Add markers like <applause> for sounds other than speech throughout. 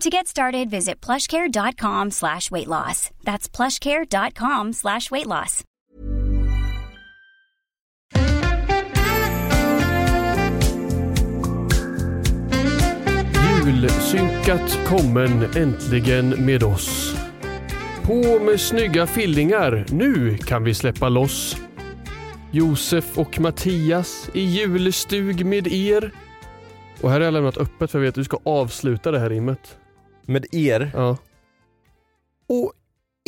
To get started, visit plushcare.com slash weight loss. That's plushcare.com slash weight loss. Julsynkat kommen äntligen med oss. På med snygga fillingar, nu kan vi släppa loss. Josef och Mattias i julstug med er. Och här har jag lämnat öppet för jag vet att du ska avsluta det här rimmet. Med er Ja. och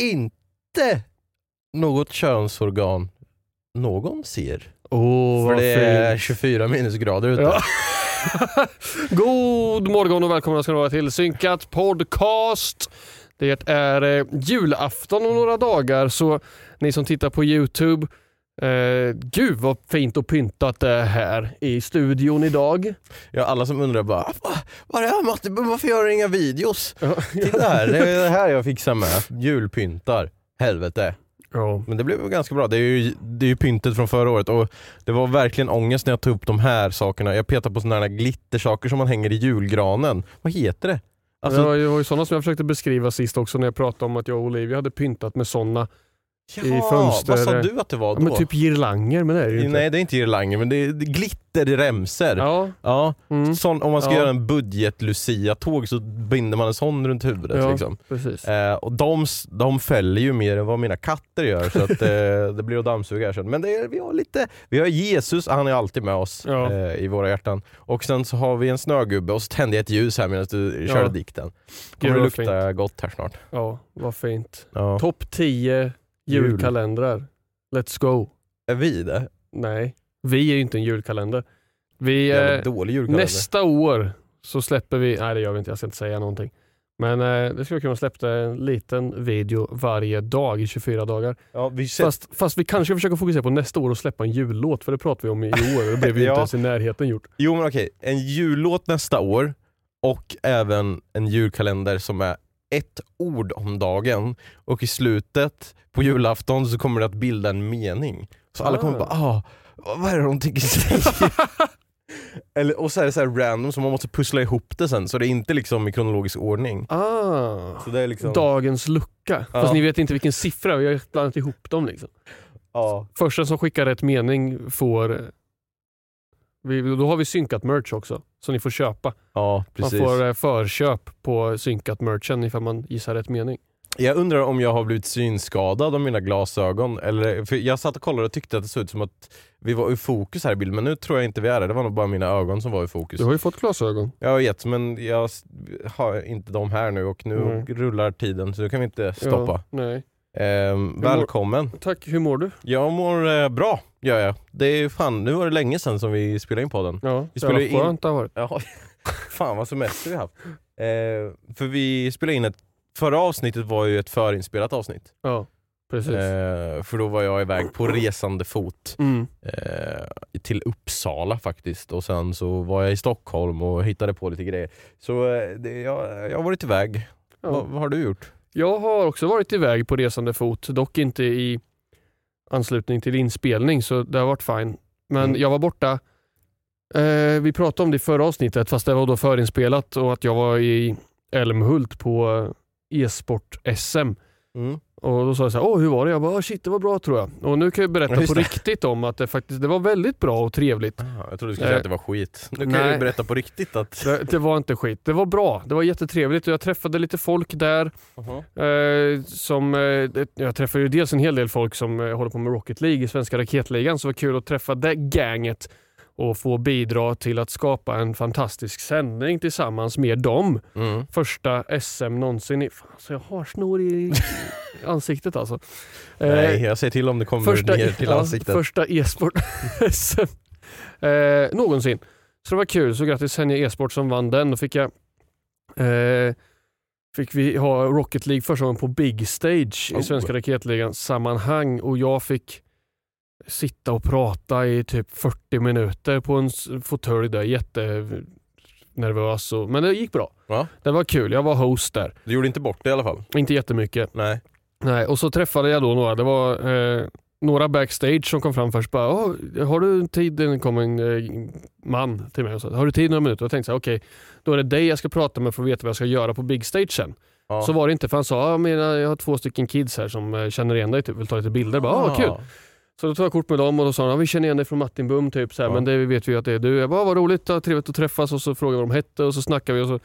inte något könsorgan någon ser. Åh, För vad det är fint. 24 minusgrader ute. Ja. <laughs> God morgon och välkomna ska ni vara till Synkat podcast. Det är eh, julafton om några dagar så ni som tittar på Youtube, eh, gud vad fint och pyntat det är här i studion idag. Ja, alla som undrar bara "Va? Vad är det här Matte? Varför gör du inga videos? Titta här, det är det här jag fixar med. Julpyntar. Helvete. Ja. Men det blev ganska bra. Det är ju, det är ju pyntet från förra året och det var verkligen ångest när jag tog upp de här sakerna. Jag petade på sådana här glittersaker som man hänger i julgranen. Vad heter det? Alltså, ja, det var ju sådana som jag försökte beskriva sist också när jag pratade om att jag och Olivia hade pyntat med sådana. Jaha, fönster- Vad sa du att det var Ja, då? men typ girlanger, men det är det ju inte. Nej det är inte girlanger men det är, det är glitter i remsor. Ja, Ja, mm, sån, om man ska Ja. göra en budget Lucia-tåg så binder man en sån runt huvudet. Ja. Liksom. precis. Eh, och de, de fäller ju mer än vad mina katter gör så att, eh, <laughs> det blir att dammsuga här sen. Men är, vi har lite, vi har Jesus, han är alltid med oss Ja. eh, i våra hjärtan. Och sen så har vi en snögubbe och så tände jag ett ljus här medan du Ja. körde dikten. Kommer det lukta gott här snart. Ja, vad fint. Ja. Topp 10 Jul. Julkalendrar. Let's go. Är vi det? Nej, vi är ju inte en julkalender. Vi, Jävla dålig julkalender. nästa år så släpper vi, nej det gör vi inte, jag ska inte säga någonting. Men eh, det skulle kunna släppa en liten video varje dag i 24 dagar. Ja, vi ser, Fast, fast vi kanske försöker fokusera på nästa år och släppa en jullåt, för det pratar vi om i år och det blev vi <laughs> Ja. inte ens i närheten gjort. Jo men okej, en jullåt nästa år och även en julkalender som är ett ord om dagen och i slutet på julafton så kommer det att bilda en mening. Så alla kommer Ah. bara ah, vad är det de tänker säga? Eller, och så är det så här random så man måste pussla ihop det sen så det är inte liksom i kronologisk ordning. Ah, Så det är liksom, dagens lucka. Ja. Fast ni vet inte vilken siffra, vi har blandat ihop dem liksom. ja. Första som skickar rätt mening får... Vi, då har vi synkat merch också, så ni får köpa. ja, precis. Man får eh, förköp på synkat merchen ifall man gissar rätt mening. Jag undrar om jag har blivit synskadad av mina glasögon. Eller, för jag satt och kollade och tyckte att det såg ut som att vi var i fokus här i bilden men nu tror jag inte vi är det. Det var nog bara mina ögon som var i fokus. Du har ju fått glasögon. Jag vet men jag har inte dem här nu och nu Nej. rullar tiden så nu kan vi inte stoppa. Ja, nej. Ehm, mår- välkommen. Tack, hur mår du? Jag mår eh, bra, gör jag. Det är fan, nu var det länge sedan som vi spelade in podden. Ja, Vi spelar ja, ju in- skönt det har varit. <laughs> Ja, fan vad semester vi har haft. Eh, för vi spelade in ett, förra avsnittet var ju ett förinspelat avsnitt. Ja, precis. Eh, för då var jag iväg på resande fot Mm. eh, till Uppsala faktiskt och sen så var jag i Stockholm och hittade på lite grejer. Så eh, det, jag, jag har varit iväg. Ja. Vad, vad har du gjort? Jag har också varit iväg på resande fot, dock inte i anslutning till inspelning så det har varit fine. Men Mm. jag var borta, eh, vi pratade om det i förra avsnittet fast det var då förinspelat och att jag var i Älmhult på eh, e-sport-SM. Mm. Och då sa jag så här, åh hur var det? Jag bara, "Ah, shit det var bra tror jag. Och nu kan jag berätta Ja, på det. riktigt om att det faktiskt det var väldigt bra och trevligt. Ah, jag trodde du skulle säga Eh, att det var skit. Nu kan nej. du berätta på riktigt att... Det, det var inte skit. Det var bra. Det var jättetrevligt och jag träffade lite folk där. Eh, som, eh, jag träffade ju dels en hel del folk som eh, håller på med Rocket League i Svenska Raketligan, så det var kul att träffa det gänget och få bidra till att skapa en fantastisk sändning tillsammans med dem. Mm. Första SM någonsin. I, fan, så jag har snor i <laughs> ansiktet alltså. Eh, Nej, jag säger till om det kommer första, ner till ja, ansiktet. första e-sport-SM <laughs> eh, någonsin. Så det var kul, så grattis Henja e-sport som vann den. Då fick jag eh, fick vi ha Rocket League första gången på Big Stage Oh. i Svenska Raketligan sammanhang och jag fick sitta och prata i typ 40 minuter på en fåtölj där, jättenervös. Och, men det gick bra. Ja. Det var kul, jag var host där. Du gjorde inte bort det i alla fall? Inte jättemycket. Nej. Nej, och så träffade jag då några, det var eh, några backstage som kom fram först. Bara, "Åh, har du tid? Det kom en eh, man till mig och sa, har du tid några minuter? Jag tänkte okej, då är det dig jag ska prata med för att veta vad jag ska göra på big stage sen. Ja. Så var det inte, för han sa, "Ja, men jag har två stycken kids här som eh, känner igen dig, typ, vill ta lite bilder. Bara, ah, kul. Så då tog jag kort med dem och då sa de, ja, vi känner igen dig från Martin Bum typ, så här, Ja. men det vet vi att det är du. Jag bara, "Ah, vad roligt, ja, trevligt att träffas och så frågade jag vad de hette och så snackade vi och så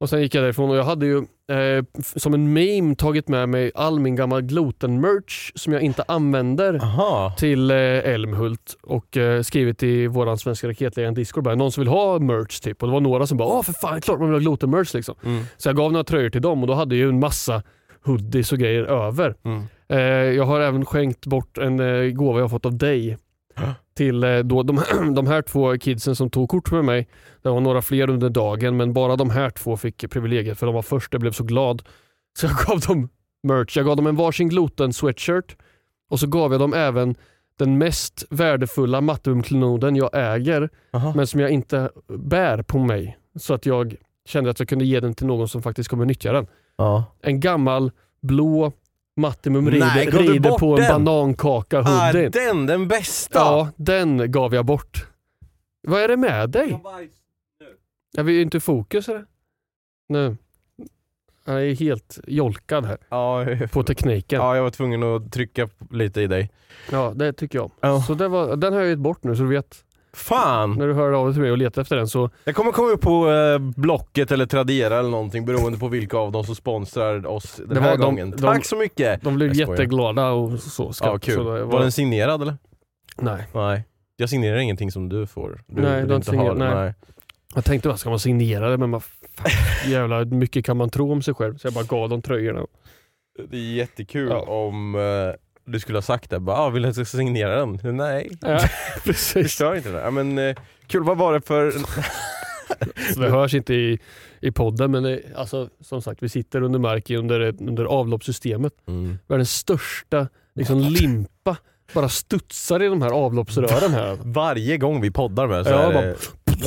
och sen gick jag därifrån och jag hade ju eh, som en meme tagit med mig all min gamla Gloten-merch som jag inte använder Aha. till eh, och eh, skrivit i våran svenska raketledaren Discord bara, någon som vill ha merch typ. Och det var några som bara, åh för fan klart man vill ha Gloten-merch liksom. Mm. Så jag gav några tröjor till dem och då hade jag ju en massa hoodies och grejer över. Mm. Eh, jag har även skänkt bort en eh, gåva jag fått av dig till eh, då, de, <clears throat> de här två kidsen som tog kort med mig. Det var några fler under dagen men bara de här två fick privilegiet för de var först. Jag blev så glad. <laughs> Så jag gav dem merch. Jag gav dem en varsin Gloten sweatshirt och så gav jag dem även den mest värdefulla mattumklenoden jag äger Aha. men som jag inte bär på mig. Så att jag kände att jag kunde ge den till någon som faktiskt kommer nyttja den. Ja. En gammal blå Mattimum Nej, rider, du rider på en den? banankaka Ah, hoodie. den, den bästa! Ja, den gav jag bort. Vad är det med dig? Jag vill ju inte i fokus eller? Nu. Han är helt jolkad här Ja, på tekniken. Ja, ja, jag var tvungen att trycka lite i dig. det tycker jag. Ja. Så det var, den har jag gett bort nu så du vet. Fan! När du hör av dig till mig och letar efter den så Jag kommer komma upp på eh, Blocket eller Tradera eller någonting beroende på vilka av dem som sponsrar oss den Det här var de- gången. de- Tack så mycket! de blev jätteglada och så. Ja, kul. Så det var... den signerad eller? Nej. Nej. Jag signerar ingenting som du får. Du Nej, du har inte signerat- nej. Jag tänkte vad ska man signera det men vad fan, <laughs> jävla mycket kan man tro om sig själv. Så jag bara gav dem tröjorna. Det är jättekul Ja. om eh, du skulle ha sagt det. Bara, ah, vill du att jag ska signera den? Nej. Ja, <laughs> <laughs> precis. Förstör inte det. Ja, men, eh, kul, vad var det för... <laughs> Så det hörs inte i, i podden men det, alltså, som sagt vi sitter under marken under, under avloppssystemet. Mm. Världens största liksom, limpa bara studsar i de här avloppsrören här. Varje gång vi poddar med så Ja, är bara- det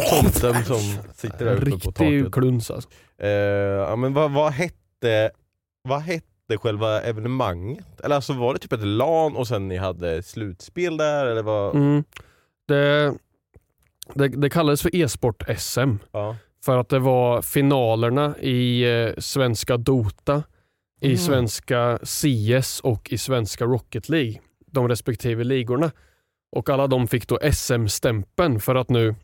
tomten som sitter där En uppe på riktig taket. kluns alltså. Eh, ja, men vad, vad, hette, vad hette själva evenemanget? Eller alltså var det typ ett LAN och sen ni hade slutspel där? Eller vad? Mm. Det, det, det kallades för e-sport-SM. Ja. För att det var finalerna i eh, svenska Dota, i Mm. svenska CS och i svenska Rocket League. De respektive ligorna. Och alla de fick då SM-stämpeln för att nu,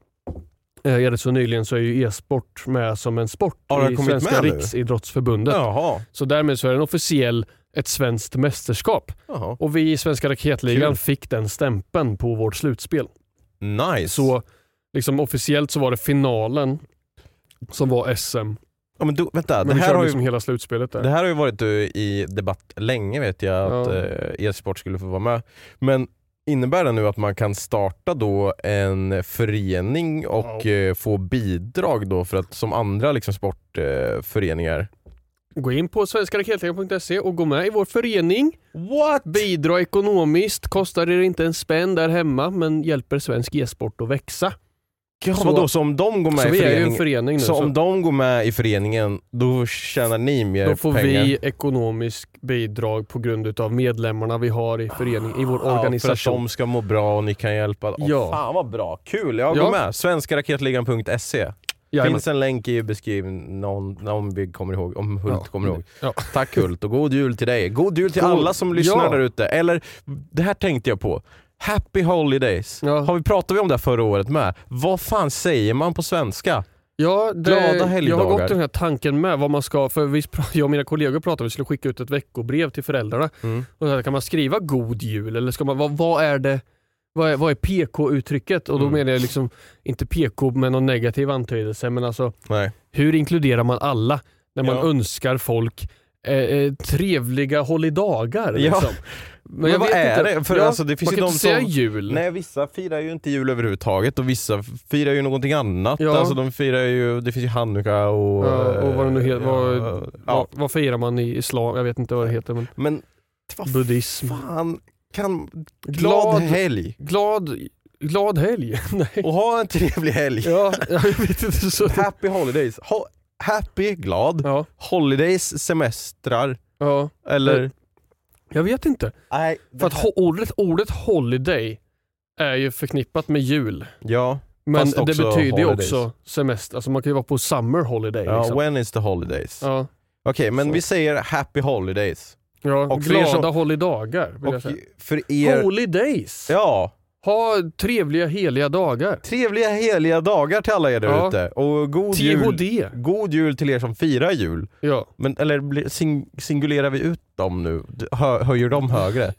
eh, det så nyligen så är ju e-sport med som en sport det i Svenska? Riksidrottsförbundet. Jaha. Så därmed så är den officiell ett svenskt mästerskap. Jaha. Och vi i Svenska Raketligan Kul. fick den stämpeln på vårt slutspel. Nice. Så liksom officiellt så var det finalen som var SM. ja, men du, vänta, Men det här, har liksom ju, hela slutspelet där. det här har ju varit eh, i debatt länge vet jag att Ja. eh, e-sport skulle få vara med. Men innebär det nu att man kan starta då en förening och Ja. eh, få bidrag då för att som andra liksom sportföreningar? Föreningar? Gå in på svenskaraketligan.se och gå med i vår förening. What? Bidra ekonomiskt. Kostar er inte en spänn där hemma men hjälper svensk e-sport att växa. Ja, Så- vadå, så om de går med Så i vi är ju en föreningen, förening nu. så om de går med i föreningen, då tjänar ni mer då får pengar? vi ekonomisk bidrag på grund utav medlemmarna vi har i föreningen, i vår Ja, för att organisation. de ska må bra och ni kan hjälpa. Åh, Ja. Fan vad bra, kul! Jag Ja. går med. Svenskaraketligan.se. Jajamän. Finns en länk i beskrivningen om, om vi kommer ihåg, om Hult Ja. kommer ihåg. Ja. Tack Hult och god jul till dig. God jul till God- alla som lyssnar Ja. där ute. Eller, det här tänkte jag på. Happy Holidays. Ja. Har vi pratat vi om det förra året med? Vad fan säger man på svenska? Ja, det, Glada jag har helgdagar. gått den här tanken med vad man ska, för vi, jag och mina kollegor pratade om att vi skulle skicka ut ett veckobrev till föräldrarna. Mm. Och så här, kan man skriva god jul eller ska man, vad, vad är det vad är, vad är PK-uttrycket? Och då Mm. menar jag liksom inte PK med någon negativ antydelse men alltså Nej. hur inkluderar man alla när man Ja. önskar folk eh, eh, trevliga holidagar? Ja. Liksom. <laughs> Men jag vad vet är inte. det? För ja, alltså, det finns man ju kan de inte säga som- jul. Nej vissa firar ju inte jul överhuvudtaget och vissa firar ju någonting annat. Ja. Alltså de firar ju, det finns ju hanukka och... Ja, och vad det nu heter. Vad, ja, vad, vad firar man i islam? Jag vet inte vad det heter. Men Men vad buddhism. fan, kan... Glad, Glad- helg! Glad, glad helg. <laughs> Nej. Och ha en trevlig helg! Ja, jag vet inte. Så. Happy holidays! Ho- happy, glad. Ja, Holidays, semestrar. ja, Eller... jag vet inte. Nej. För att ho- ordet, ordet holiday är ju förknippat med jul. Ja, Men det betyder ju holidays. också semester. Alltså man kan ju vara på summer holiday. ja liksom. when is the holidays? ja. Okej, men Så. vi säger happy holidays. ja. Och för er glada som- holidagar vill jag Och säga. för er... Holidays! Ja, Ha trevliga heliga dagar. trevliga heliga dagar till alla er där Ja. ute. Och god jul, THD. god jul till er som firar jul. Ja. Men, eller sing, singulerar vi ut dem nu? Hö, höjer de högre?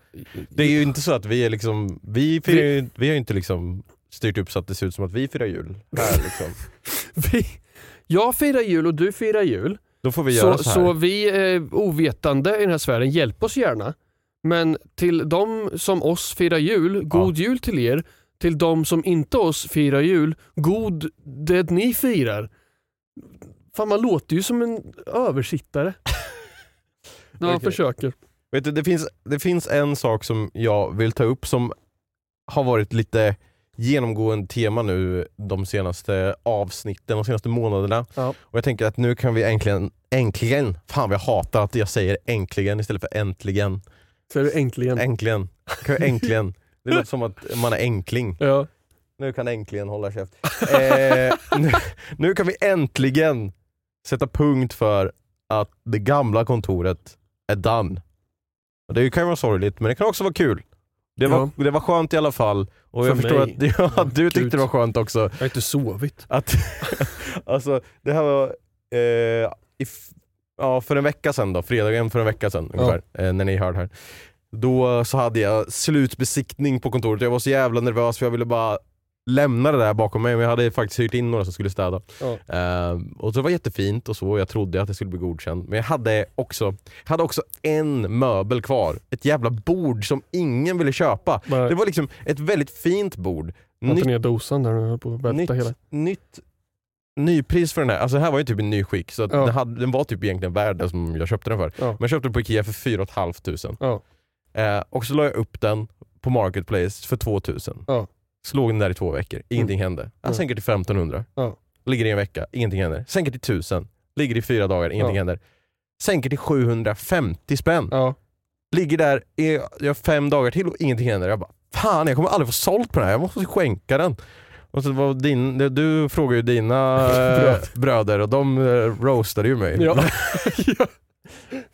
Det är ju inte så att vi är liksom, vi, firar, ju- vi har ju inte liksom styrt upp så att det ser ut som att vi firar jul. Här, liksom. <laughs> Vi, jag firar jul och du firar jul. Då får vi Så, göra så, här. så vi är ovetande i den här sfären, hjälp oss gärna. Men till de som oss firar jul, god jul till er. Till de som inte oss firar jul, god det ni firar. Fan man låter ju som en översittare. <laughs> När man Okej. försöker. Vet du, det, finns, det finns en sak som jag vill ta upp som har varit lite genomgående tema nu de senaste avsnitten, de senaste månaderna. Ja. Och jag tänker att nu kan vi äntligen, äntligen, fan vad jag hatar att jag säger äntligen istället för äntligen. Så är det äntligen. Äntligen. Äntligen. Det låter som att man är enkling. ja. Nu kan äntligen hålla käft. Eh, nu, nu kan vi äntligen sätta punkt för att det gamla kontoret är done. Och det kan ju vara sorgligt men det kan också vara kul. Det var, det var skönt i alla fall och För jag förstår mig. att, <laughs> ja, att du Gud. tyckte det var skönt också. Jag har inte sovit. Att, <laughs> alltså, det här var eh, i, ja, för en vecka sedan då, fredagen för en vecka sedan ungefär, eh, när ni hörde här. Då så hade jag slutbesiktning på kontoret, jag var så jävla nervös för jag ville bara lämna det där bakom mig, men jag hade faktiskt hyrt in några som skulle städa. Ja. Eh, och det var jättefint och så, jag trodde att det skulle bli godkänt. Men jag hade också, hade också en möbel kvar, ett jävla bord som ingen ville köpa. Bara Det var liksom ett väldigt fint bord. Nytt ner dosan där och höll på att välta hela. nytt nypris för den här, alltså det här var ju typ i ny skick så Ja. den, hade, den var typ egentligen värd det som jag köpte den för. Ja. Men jag köpte den på Ikea för 4 500. Ja. Eh, och så la jag upp den på Marketplace för 2000. Ja. Så låg den där i två veckor, ingenting hände. Jag Ja. sänker till 1500. Ja. Ligger i en vecka, ingenting händer. Sänker till 1000. Ligger i fyra dagar, ingenting Ja. händer. Sänker till 750 spänn. Ja. Ligger där i har fem dagar till och ingenting händer. Jag bara, fan jag kommer aldrig få sålt på den här, jag måste skänka den. Och så var din, du frågade ju dina eh, Bröd. bröder och de eh, roastade ju mig. Ja. <laughs> ja.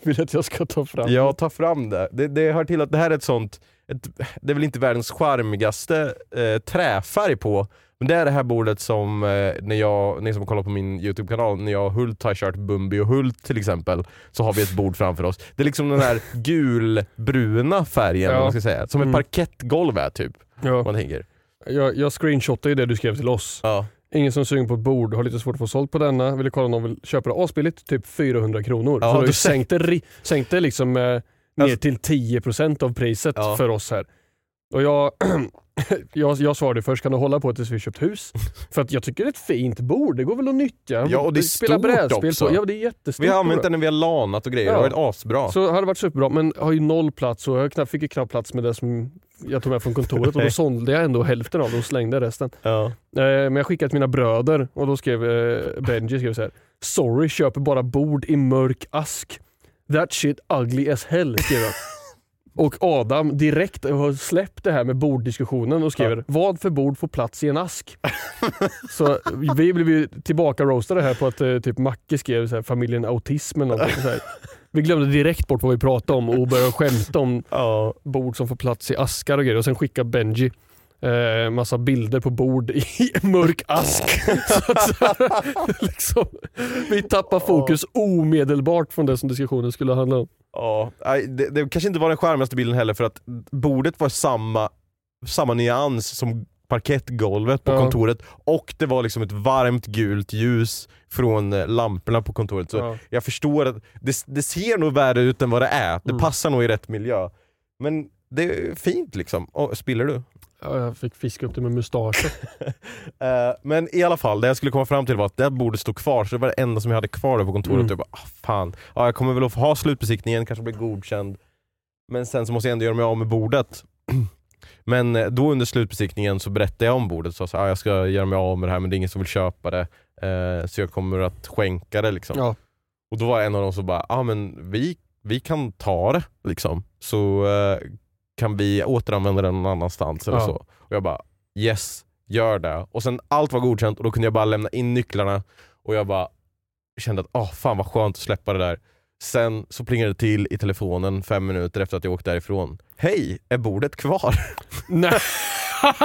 Vill att jag ska ta fram Jag tar fram det. det. Det hör till att det här är ett sånt, ett, det är väl inte världens charmigaste eh, träfärg på, men det är det här bordet som, eh, när jag, ni som kollar på min YouTube-kanal, när jag och Hult har kört Bumbi och Hult till exempel, så har vi ett bord framför oss. Det är liksom den här <laughs> gulbruna färgen, Ja. man ska säga. som ett Mm. parkettgolv är typ, Ja. man tänker. Jag, jag screenshotade ju det du skrev till oss. Ja. Ingen som sugen på ett bord, har lite svårt att få sålt på denna. Ville kolla om någon vill köpa det asbilligt, typ 400 kronor. Ja, så du du sänkte, ri- sänkte liksom eh, ner Alltså- till 10% av priset Ja. för oss här. Och jag, <clears throat> Jag, jag svarade först, kan du hålla på tills vi köpt hus? För att jag tycker det är ett fint bord, det går väl att nyttja. Ja, och det är Spela stort brädspel också. På. Ja, det är jättestort. Vi har använt den när vi har lanat och grejer, Ja. det har varit asbra. Så hade det varit superbra, men har ju noll plats och jag fick ju knappt plats med det som jag tog med från kontoret och då sålde jag ändå hälften av det och slängde resten. Ja. Eh, Men jag skickade till mina bröder och då skrev eh, Benji skrev så här. Sorry, köper bara bord i mörk ask. That shit ugly as hell, skrev jag. <laughs> Och Adam direkt har släppt det här med borddiskussionen och skriver Vad för bord får plats i en ask? <laughs> så vi blev ju tillbaka roastade här på att eh, typ Macke skrev så här, familjen autism eller någonting. Så här. Vi glömde direkt bort vad vi pratade om och började skämta om <laughs> Ja. bord som får plats i askar och grejer. Och sen skickar Benji eh, massa bilder på bord i <laughs> mörk ask. <laughs> så att, så här, liksom, vi tappar fokus omedelbart från det som diskussionen skulle handla om. Ja, det, det kanske inte var den skärmigaste bilden heller för att bordet var samma, samma nyans som parkettgolvet på Ja. kontoret och det var liksom ett varmt gult ljus från eh, lamporna på kontoret. Så Ja. jag förstår att det, det ser nog värre ut än vad det är, det Mm. passar nog i rätt miljö. Men det är fint liksom. Och, spiller du? Ja, jag fick fiska upp det med mustaschen. <laughs> Eh, men i alla fall, det jag skulle komma fram till var att det borde stå kvar, så det var det enda som jag hade kvar där på kontoret. Mm. Jag bara, ah, fan. Ja, jag kommer väl att få ha slutbesiktningen, kanske bli godkänd. Men sen så måste jag ändå göra mig av med bordet. <clears throat> Men eh, då under slutbesiktningen så berättade jag om bordet, så jag sa ah, jag ska göra mig av med det här men det är ingen som vill köpa det. Eh, så jag kommer att skänka det liksom. Ja. Och då var en av dem som bara, ah, men vi, vi kan ta det liksom. Så eh, kan vi återanvända den någon annanstans eller Ja. så. Och jag bara, yes, gör det. Och sen allt var godkänt och då kunde jag bara lämna in nycklarna och jag bara kände att, ah fan vad skönt att släppa det där. Sen så plingade det till i telefonen fem minuter efter att jag åkt därifrån. Hej, är bordet kvar? Nej. <laughs>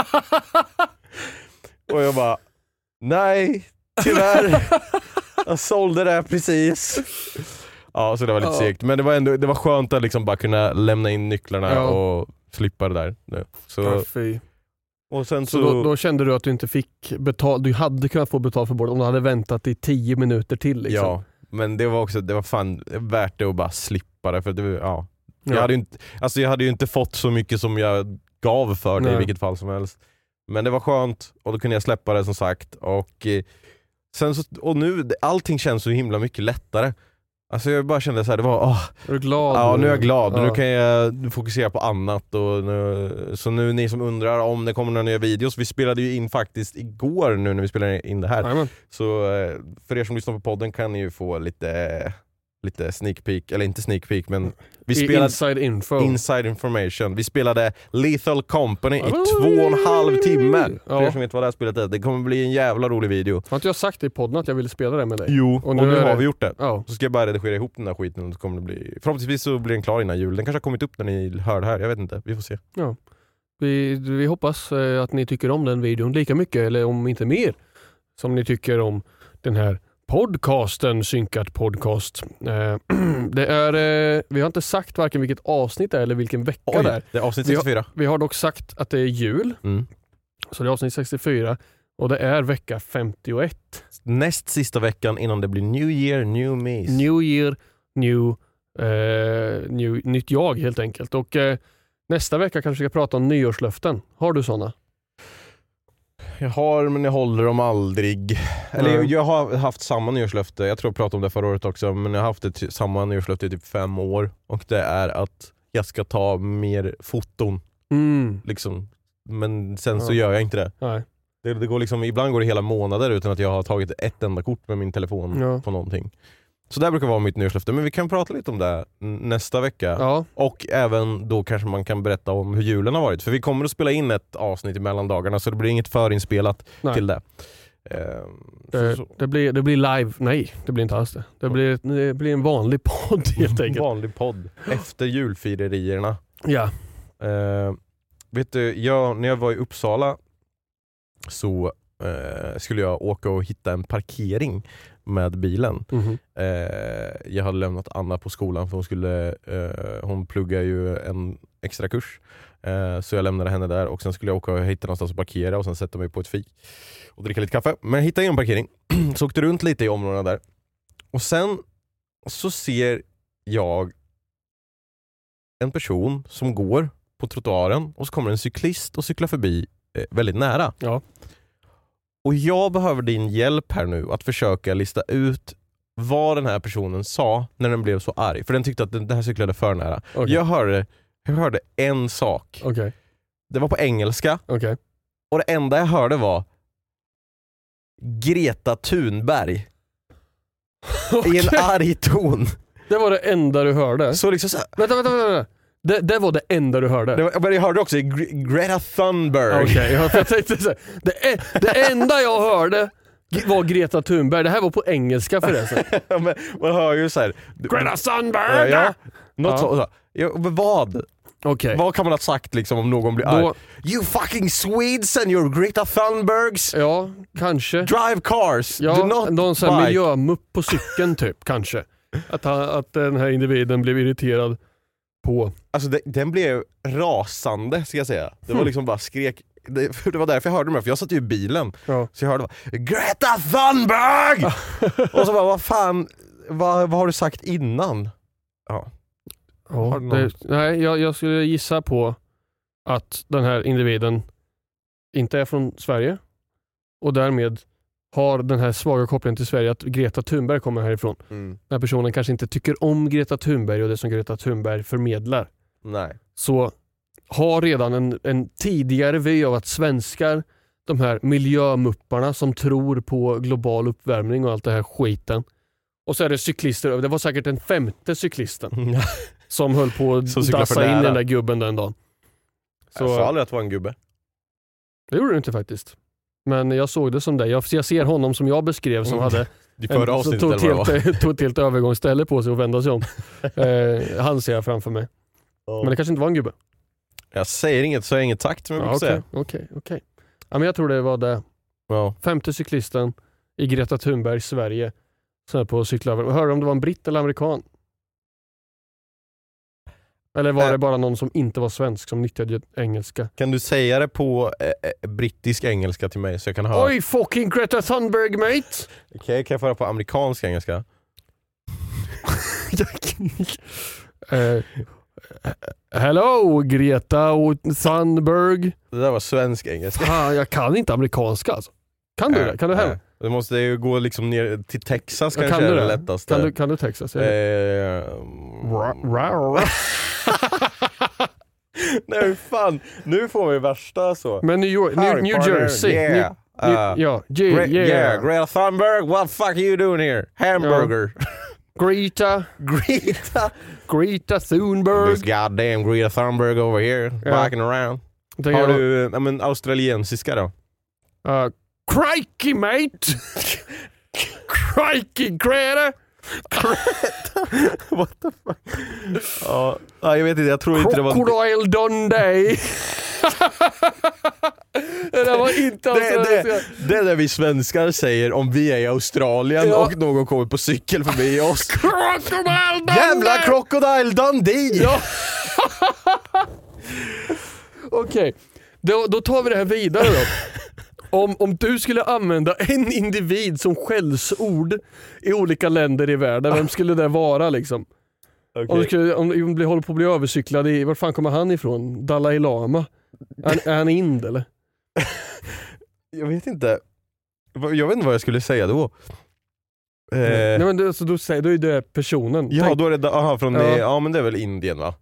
Och jag bara, nej, tyvärr. Jag sålde det precis. Ja, så det var lite Ja. segt. Men det var, ändå, det var skönt att liksom bara kunna lämna in nycklarna Ja. och slippa det där. Så, fy. och sen så, Så då, då kände du att du inte fick betalt, du hade kunnat få betalt för bordet om du hade väntat i tio minuter till. Liksom. ja. Men det var också, det var fan värt det att bara slippa det. För det, ja. jag, Ja. hade ju inte, alltså jag hade ju inte fått så mycket som jag gav för det i Nej. vilket fall som helst. Men det var skönt och då kunde jag släppa det som sagt. Och, eh, sen så, och nu, allting känns så himla mycket lättare. Alltså jag bara kände så här, det var åh, Är du glad? Ja nu är jag glad, Ja. nu kan jag fokusera på annat. Och nu, så nu ni som undrar om det kommer några nya videos, vi spelade ju in faktiskt igår nu när vi spelade in det här. Jajamän. Så eh, för er som lyssnar på podden kan ni ju få lite, lite sneak peek, eller inte sneak peek men vi I spelade inside info. inside information. Vi spelade Lethal Company i Oj. två och en halv timme. För Ja. er som vet vad det här spelet är. Det kommer bli en jävla rolig video. Har inte jag sagt i podden att jag ville spela det med dig? Jo, och nu, nu är har det- vi gjort det. Ja. Så ska jag bara redigera ihop den där skiten och så kommer det bli... Förhoppningsvis så blir den klar innan jul. Den kanske har kommit upp när ni hör det här, jag vet inte. Vi får se. Vi, vi hoppas eh, att ni tycker om den videon lika mycket, eller om inte mer, som ni tycker om den här podcasten, Synkat podcast. Eh, <clears throat> det är, eh, vi har inte sagt varken vilket avsnitt det är eller vilken vecka det är. det är avsnitt Vi har- 64. Vi har dock sagt att det är jul, Mm. så det är avsnitt 64 och det är vecka 51. Näst sista veckan innan det blir New Year, New Me. New year, new, eh, new, nytt jag helt enkelt. Och eh, Nästa vecka kanske vi ska prata om nyårslöften. Har du sådana? Jag har men jag håller dem aldrig. Eller jag, jag har haft samma nyårslöfte, jag tror jag pratade om det förra året också, men jag har haft ett, samma nyårslöfte i typ fem år. Och det är att jag ska ta mer foton. Mm. Liksom. Men sen så Ja. gör jag inte det. Nej. det, det går liksom, ibland går det hela månader utan att jag har tagit ett enda kort med min telefon Ja. på någonting. Så det brukar vara mitt nyårslöfte, men vi kan prata lite om det nästa vecka. Ja. Och även då kanske man kan berätta om hur julen har varit. För vi kommer att spela in ett avsnitt i mellandagarna så det blir inget förinspelat Nej. till det. Ehm, Det, det, blir, det blir live. Nej, det blir inte alls det. Det blir, det blir en vanlig podd <laughs> helt enkelt. Vanlig podd. Efter julfirerierna. Ja. Ehm, vet du, jag, när jag var i Uppsala så eh, skulle jag åka och hitta en parkering med bilen. Mhm. Eh, jag hade lämnat Anna på skolan för hon, skulle, eh, hon pluggar ju en extra kurs. Eh, så jag lämnade henne där och sen skulle jag åka och hitta någonstans att parkera och sen sätta mig på ett fik och dricka lite kaffe. Men jag hittade ingen parkering, <clears throat> så åkte runt lite i områdena där. Och sen så ser jag en person som går på trottoaren och så kommer en cyklist och cyklar förbi eh, väldigt nära. Ja. Och jag behöver din hjälp här nu att försöka lista ut vad den här personen sa när den blev så arg. För den tyckte att den den här cyklade för nära. Okej. Jag, hörde, jag hörde en sak. Okej. Det var på engelska Okej. och det enda jag hörde var Greta Thunberg i en arg ton. Det var det enda du hörde? Så liksom så här, Vänta, vänta, vänta. Det, det var det enda du hörde? det var, men jag hörde också Gre- Greta Thunberg. Okej, för jag <laughs> tänkte så här, det, är, det enda jag hörde var Greta Thunberg. Det här var på engelska förresten. <laughs> Men man hör ju såhär... Greta Thunberg! Ja, något Ja. så. Ja, men vad? Okej. Vad kan man ha sagt liksom om någon blir Då- arg? You fucking Swedes and your Greta Thunbergs! Ja, kanske. Drive cars! Do Ja, not någon sån här miljömupp på cykeln typ, kanske. Att, han, att den här individen blev irriterad på... Alltså det, den blev rasande ska jag säga. Det var Hmm. liksom bara skrek. Det, det var därför jag hörde det, för jag satt ju i bilen. Ja. Så jag hörde bara Greta Thunberg! och så bara vad fan, vad, vad har du sagt innan? Ja. Ja, det, nej, jag, jag skulle gissa på att den här individen inte är från Sverige och därmed har den här svaga kopplingen till Sverige att Greta Thunberg kommer härifrån. Mm. Den här personen kanske inte tycker om Greta Thunberg och det som Greta Thunberg förmedlar. Nej. Så har redan en, en tidigare vy av att svenskar, de här miljömupparna som tror på global uppvärmning och allt det här skiten. Och så är det cyklister, det var säkert den femte cyklisten <laughs> som höll på att dassa in den där gubben den dagen. Jag sa Så, aldrig att det var en gubbe. det gjorde du inte faktiskt. Men jag såg det som det. Jag, jag ser honom som jag beskrev som Mm. hade <laughs> förra avsnittet tog, det var. helt, <laughs> tog ett helt övergångsställe på sig och vända sig om. <laughs> eh, han ser jag framför mig. Men det kanske inte var en gubbe. Jag säger inget så jag inget takt som jag Ja, brukar Okej, säga. okej, okej. Ja, men jag tror det var det. Ja. Femte cyklisten i Greta Thunberg, Sverige. Så här på att cykla över. Hörde om det var en britt eller amerikan? Eller var Äh. det bara någon som inte var svensk som nyttjade engelska? Kan du säga det på eh, eh, brittisk engelska till mig så jag kan höra? Oj fucking Greta Thunberg mate! Okej, kan jag få höra på amerikansk engelska? <laughs> Eh, hello Greta och Thunberg. Det där var svensk engelska. Fan, jag kan inte amerikanska alltså. Kan du det? Kan du hem? Det måste ju gå liksom ner till Texas Ja, kanske kan är du det det? lättaste. Kan du, kan du Texas? Eh, ra- ra- Nej fan, nu får vi värsta så. Men New, York, New, New Jersey. yeah. New, Uh, ja, yeah, yeah. Greta Thunberg, what the fuck are you doing here? Hamburger. Greta, <laughs> Greta. Greta Thunberg. This goddamn Greta Thunberg over here, Ja. backing around. Tänker Har jag, du ja, men, australiensiska då? Uh, crikey mate! <laughs> crikey Greta! <laughs> What the fuck? ja, ja, jag vet inte, jag tror inte det var... Crocodile Dundee! det där var inte Det, det, australiensiska. det är det vi svenskar säger om vi är i Australien Ja. och någon kommer på cykel förbi oss. Crocodile Dundee! Jävla Crocodile Dundee! Ja. Okej, då, då tar vi det här vidare då. Om, om du skulle använda en individ som skällsord i olika länder i världen, vem skulle det vara liksom? Om, Okej. du skulle, om du blir- håller på att bli övercyklad i, var fan kommer han ifrån? Dalai Lama? Är, är han ind eller? <laughs> Jag vet inte. Jag vet inte vad jag skulle säga då. Eh, Nej men du, alltså, då, säger, då är det personen. ja, Tänk- då är det, aha, från, ja. ja men det är väl Indien va?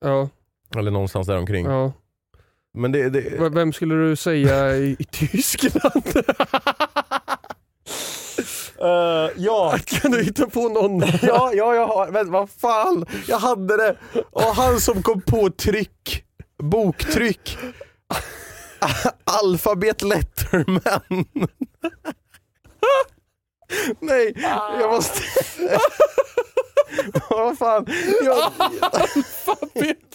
ja, Eller någonstans där omkring. ja. Men det, det, V- Vem skulle du säga i, i Tyskland? <laughs> Eh, ja. <laughs> kan du hitta på någon? <laughs> ja, ja, jag har, men vad fan, jag hade det. Och han som kom på tryck, boktryck. Alfabet Letterman. Nej, jag måste... vad fan. Jag, Alfabet.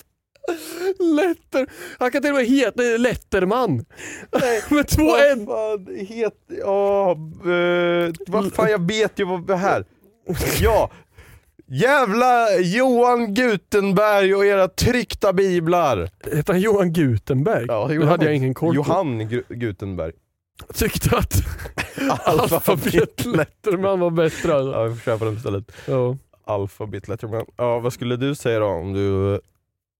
Letter. Han kan till och med heta Letterman. <laughs> Med två vad N. fan het... Ja, eh, vad fan jag vet ju vad det här. Ja. Jävla Johan Gutenberg och era tryckta biblar. Heter han Johan Gutenberg? det hade jag ingen koll på. Johan Gu- Gutenberg. Tyckte att <laughs> Alfabet Letterman var bättre alltså. Ja, vi får köpa den istället. Ja. Alphabet Letterman. Ja, vad skulle du säga då om du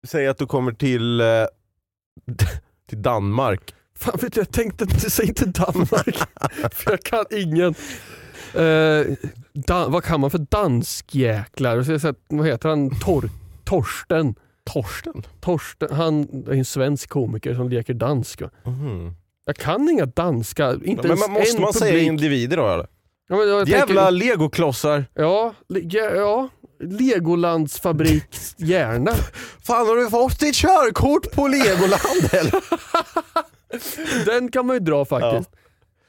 säg att du kommer till, eh, <laughs> till Danmark. Fan vet du, jag tänkte inte säga inte Danmark. <laughs> för jag kan ingen. Eh, dan, vad kan man för danskjäklar? Jag säga, Vad heter han? Tor, Torsten. Torsten? Torsten. Han är en svensk komiker som leker dansk. Mhm. Jag kan inga danska. Inte Men ens man, måste en man säga publik. individer då eller? Ja, men jag Jävla tänker, legoklossar! ja, le- ja, ja, Legolands fabriks hjärna. <laughs> Fan har du fått ditt körkort på Legoland <laughs> eller? Den kan man ju dra faktiskt.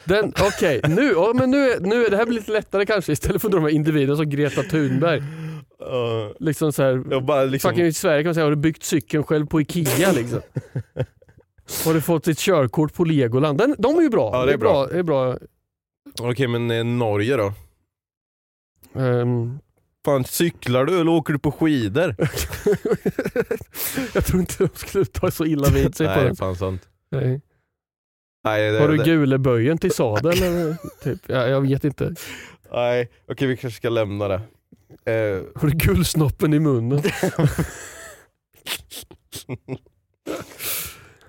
Den, Okej, nu, ja, men nu, är- nu är det här blir lite lättare kanske istället för de här individerna som Greta Thunberg. Uh, Liksom så här, jag bara liksom... fucking I Sverige kan man säga, har du byggt cykeln själv på IKEA liksom? <laughs> Har du fått ditt körkort på Legoland? Den, de är ju bra. Ja, det är bra. Det är bra. Okej men eh, Norge då? Ehm, Fan cyklar du eller åker du på skidor? <laughs> jag tror inte de skulle ta så illa vid sig på Nej fan sant. Nej. Nej, det, Har du det, guleböjen till sadel? <laughs> eller, typ? ja, jag vet inte. nej. okej vi kanske ska lämna det. Eh, Har du gulsnoppen i munnen? <laughs>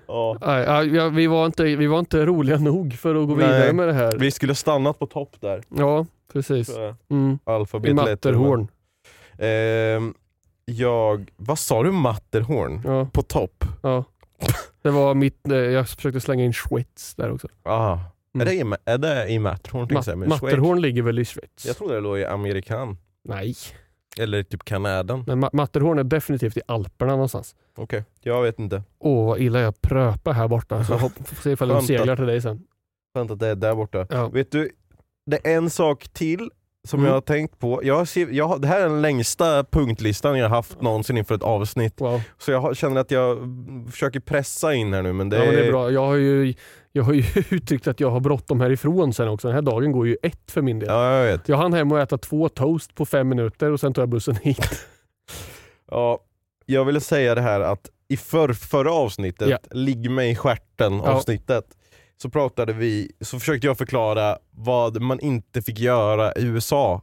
ja. Nej, ja, ja, vi, var inte, vi var inte roliga nog för att gå Nej. vidare med det här. Vi skulle stannat på topp där. Ja, precis. Så, Mm. Alfabet I Matterhorn. Ehm, jag, vad sa du Matterhorn? Ja, På topp? ja. Det var mitt, eh, jag försökte slänga in Schweiz där också. Ah. Mm. Är, det i, är det i Matterhorn? jag Ma- säga, men Schweiz? Matterhorn ligger väl i Schweiz? Jag trodde det låg i Amerikan. Nej, Eller typ Kanadan. men Ma- Matterhorn är definitivt i Alperna någonstans. Okej, jag vet inte. Åh vad illa jag pröpar här borta. Så hopp, får se ifall de seglar till dig sen. Skönt att det är där borta. Ja. Vet du, det är en sak till som Mm. jag har tänkt på. Jag ser, jag, har- det här är den längsta punktlistan jag har haft någonsin inför ett avsnitt. Wow. Så jag känner att jag försöker pressa in här nu men det, ja, men det är, är bra. Jag har ju, jag har ju <laughs> uttryckt att jag har bråttom härifrån sen också. Den här dagen går ju ett för min del. Ja, jag vet. Jag hann hem och äta två toast på fem minuter och sen tar jag bussen hit. <laughs> <laughs> Ja, jag ville säga det här att i för, förra avsnittet, Ja. Ligg mig i stjärten Ja. Så pratade vi, så försökte jag förklara vad man inte fick göra i USA.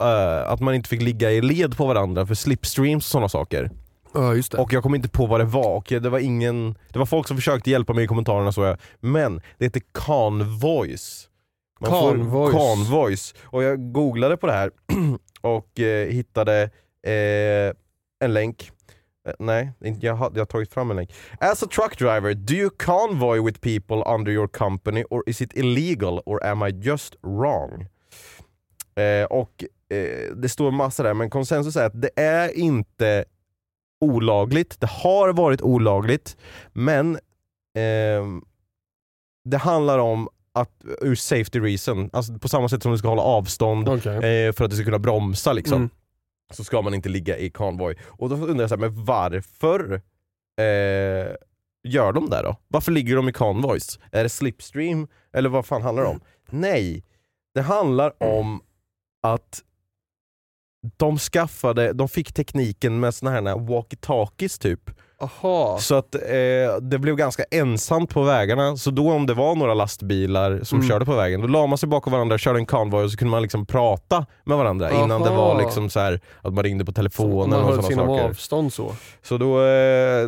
Eh, att man inte fick ligga i led på varandra för slipstreams och sådana saker. Ja just Och jag kom inte på vad det var, och det var ingen, det var folk som försökte hjälpa mig i kommentarerna så jag, men det heter Convoice. Man får- Convoice. Convoice. Och jag googlade på det här <clears throat> och eh, hittade eh, en länk. Eh, nej, jag har, jag har tagit fram en länk. As a truck driver, do you convoy with people under your company or is it illegal or am I just wrong? Eh, och eh, det står massa där, men konsensus är att det är inte olagligt. Det har varit olagligt, men ehm, det handlar om att ur safety reason, alltså på samma sätt som du ska hålla avstånd Okej. eh, för att du ska kunna bromsa liksom, Mm så ska man inte ligga i konvoj. Och då undrar jag så här, men varför eh, gör de det då? Varför ligger de i konvojs? Är det slipstream eller vad fan handlar det om? Nej, det handlar om att de skaffade, de fick tekniken med såna här walkie-talkies typ. Aha. Så att eh, det blev ganska ensamt på vägarna, så då om det var några lastbilar som Mm. körde på vägen, då la man sig bakom varandra, körde en konvoj och så kunde man liksom prata med varandra innan det Aha. var liksom så här att man ringde på telefonen man och sådana saker. avstånd så. Så då, eh,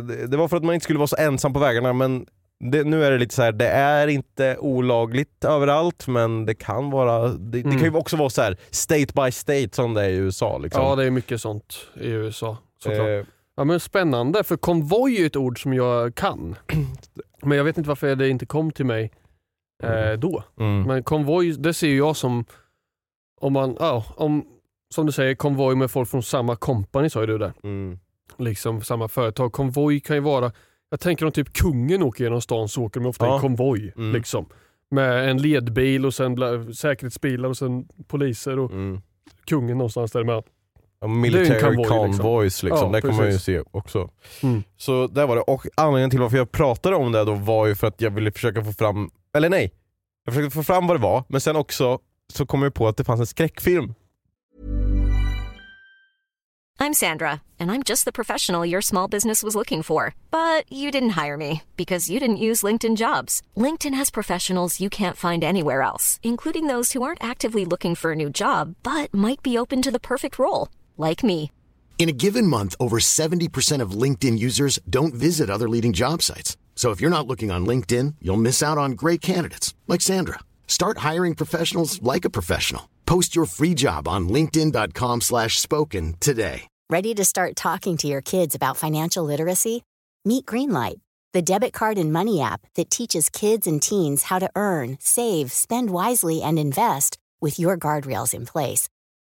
det det var för att man inte skulle vara så ensam på vägarna men det, nu är det lite så här, det är inte olagligt överallt men det kan vara, det, det Mm. kan ju också vara så här state by state som det är i USA. Liksom. Ja det är mycket sånt i USA. Såklart. Eh, Ja, men spännande, för konvoj är ett ord som jag kan. <clears throat> Men jag vet inte varför det inte kom till mig eh, då. mm. Men konvoj, det ser jag som, om man, ja, om, som du säger, konvoj med folk från samma company sa du där. Mm. Liksom samma företag. Konvoj kan ju vara, jag tänker om typ kungen åker genom stan så åker de ofta i Ja. en konvoj. Mm. Liksom. Med en ledbil och sen säkerhetsbilar och sen poliser och Mm. kungen någonstans däremellan. Military en konvoj, convoys liksom, Ja, det kan man ju se också. Mm. Så där var det, och anledningen till varför jag pratade om det då var ju för att jag ville försöka få fram, eller nej, jag försökte få fram vad det var, men sen också så kom jag på att det fanns en skräckfilm. I'm Sandra, and I'm just the professional your small business was looking for. But you didn't hire me because you didn't use LinkedIn jobs. LinkedIn has professionals you can't find anywhere else, including those who aren't actively looking for a new job but might be open to the perfect role, like me. In a given month, over 70% of LinkedIn users don't visit other leading job sites. So if you're not looking on LinkedIn, you'll miss out on great candidates like Sandra. Start hiring professionals like a professional. Post your free job on linkedin.com/spoken slash spoken today. Ready to start talking to your kids about financial literacy? Meet Greenlight, the debit card and money app that teaches kids and teens how to earn, save, spend wisely, and invest with your guardrails in place.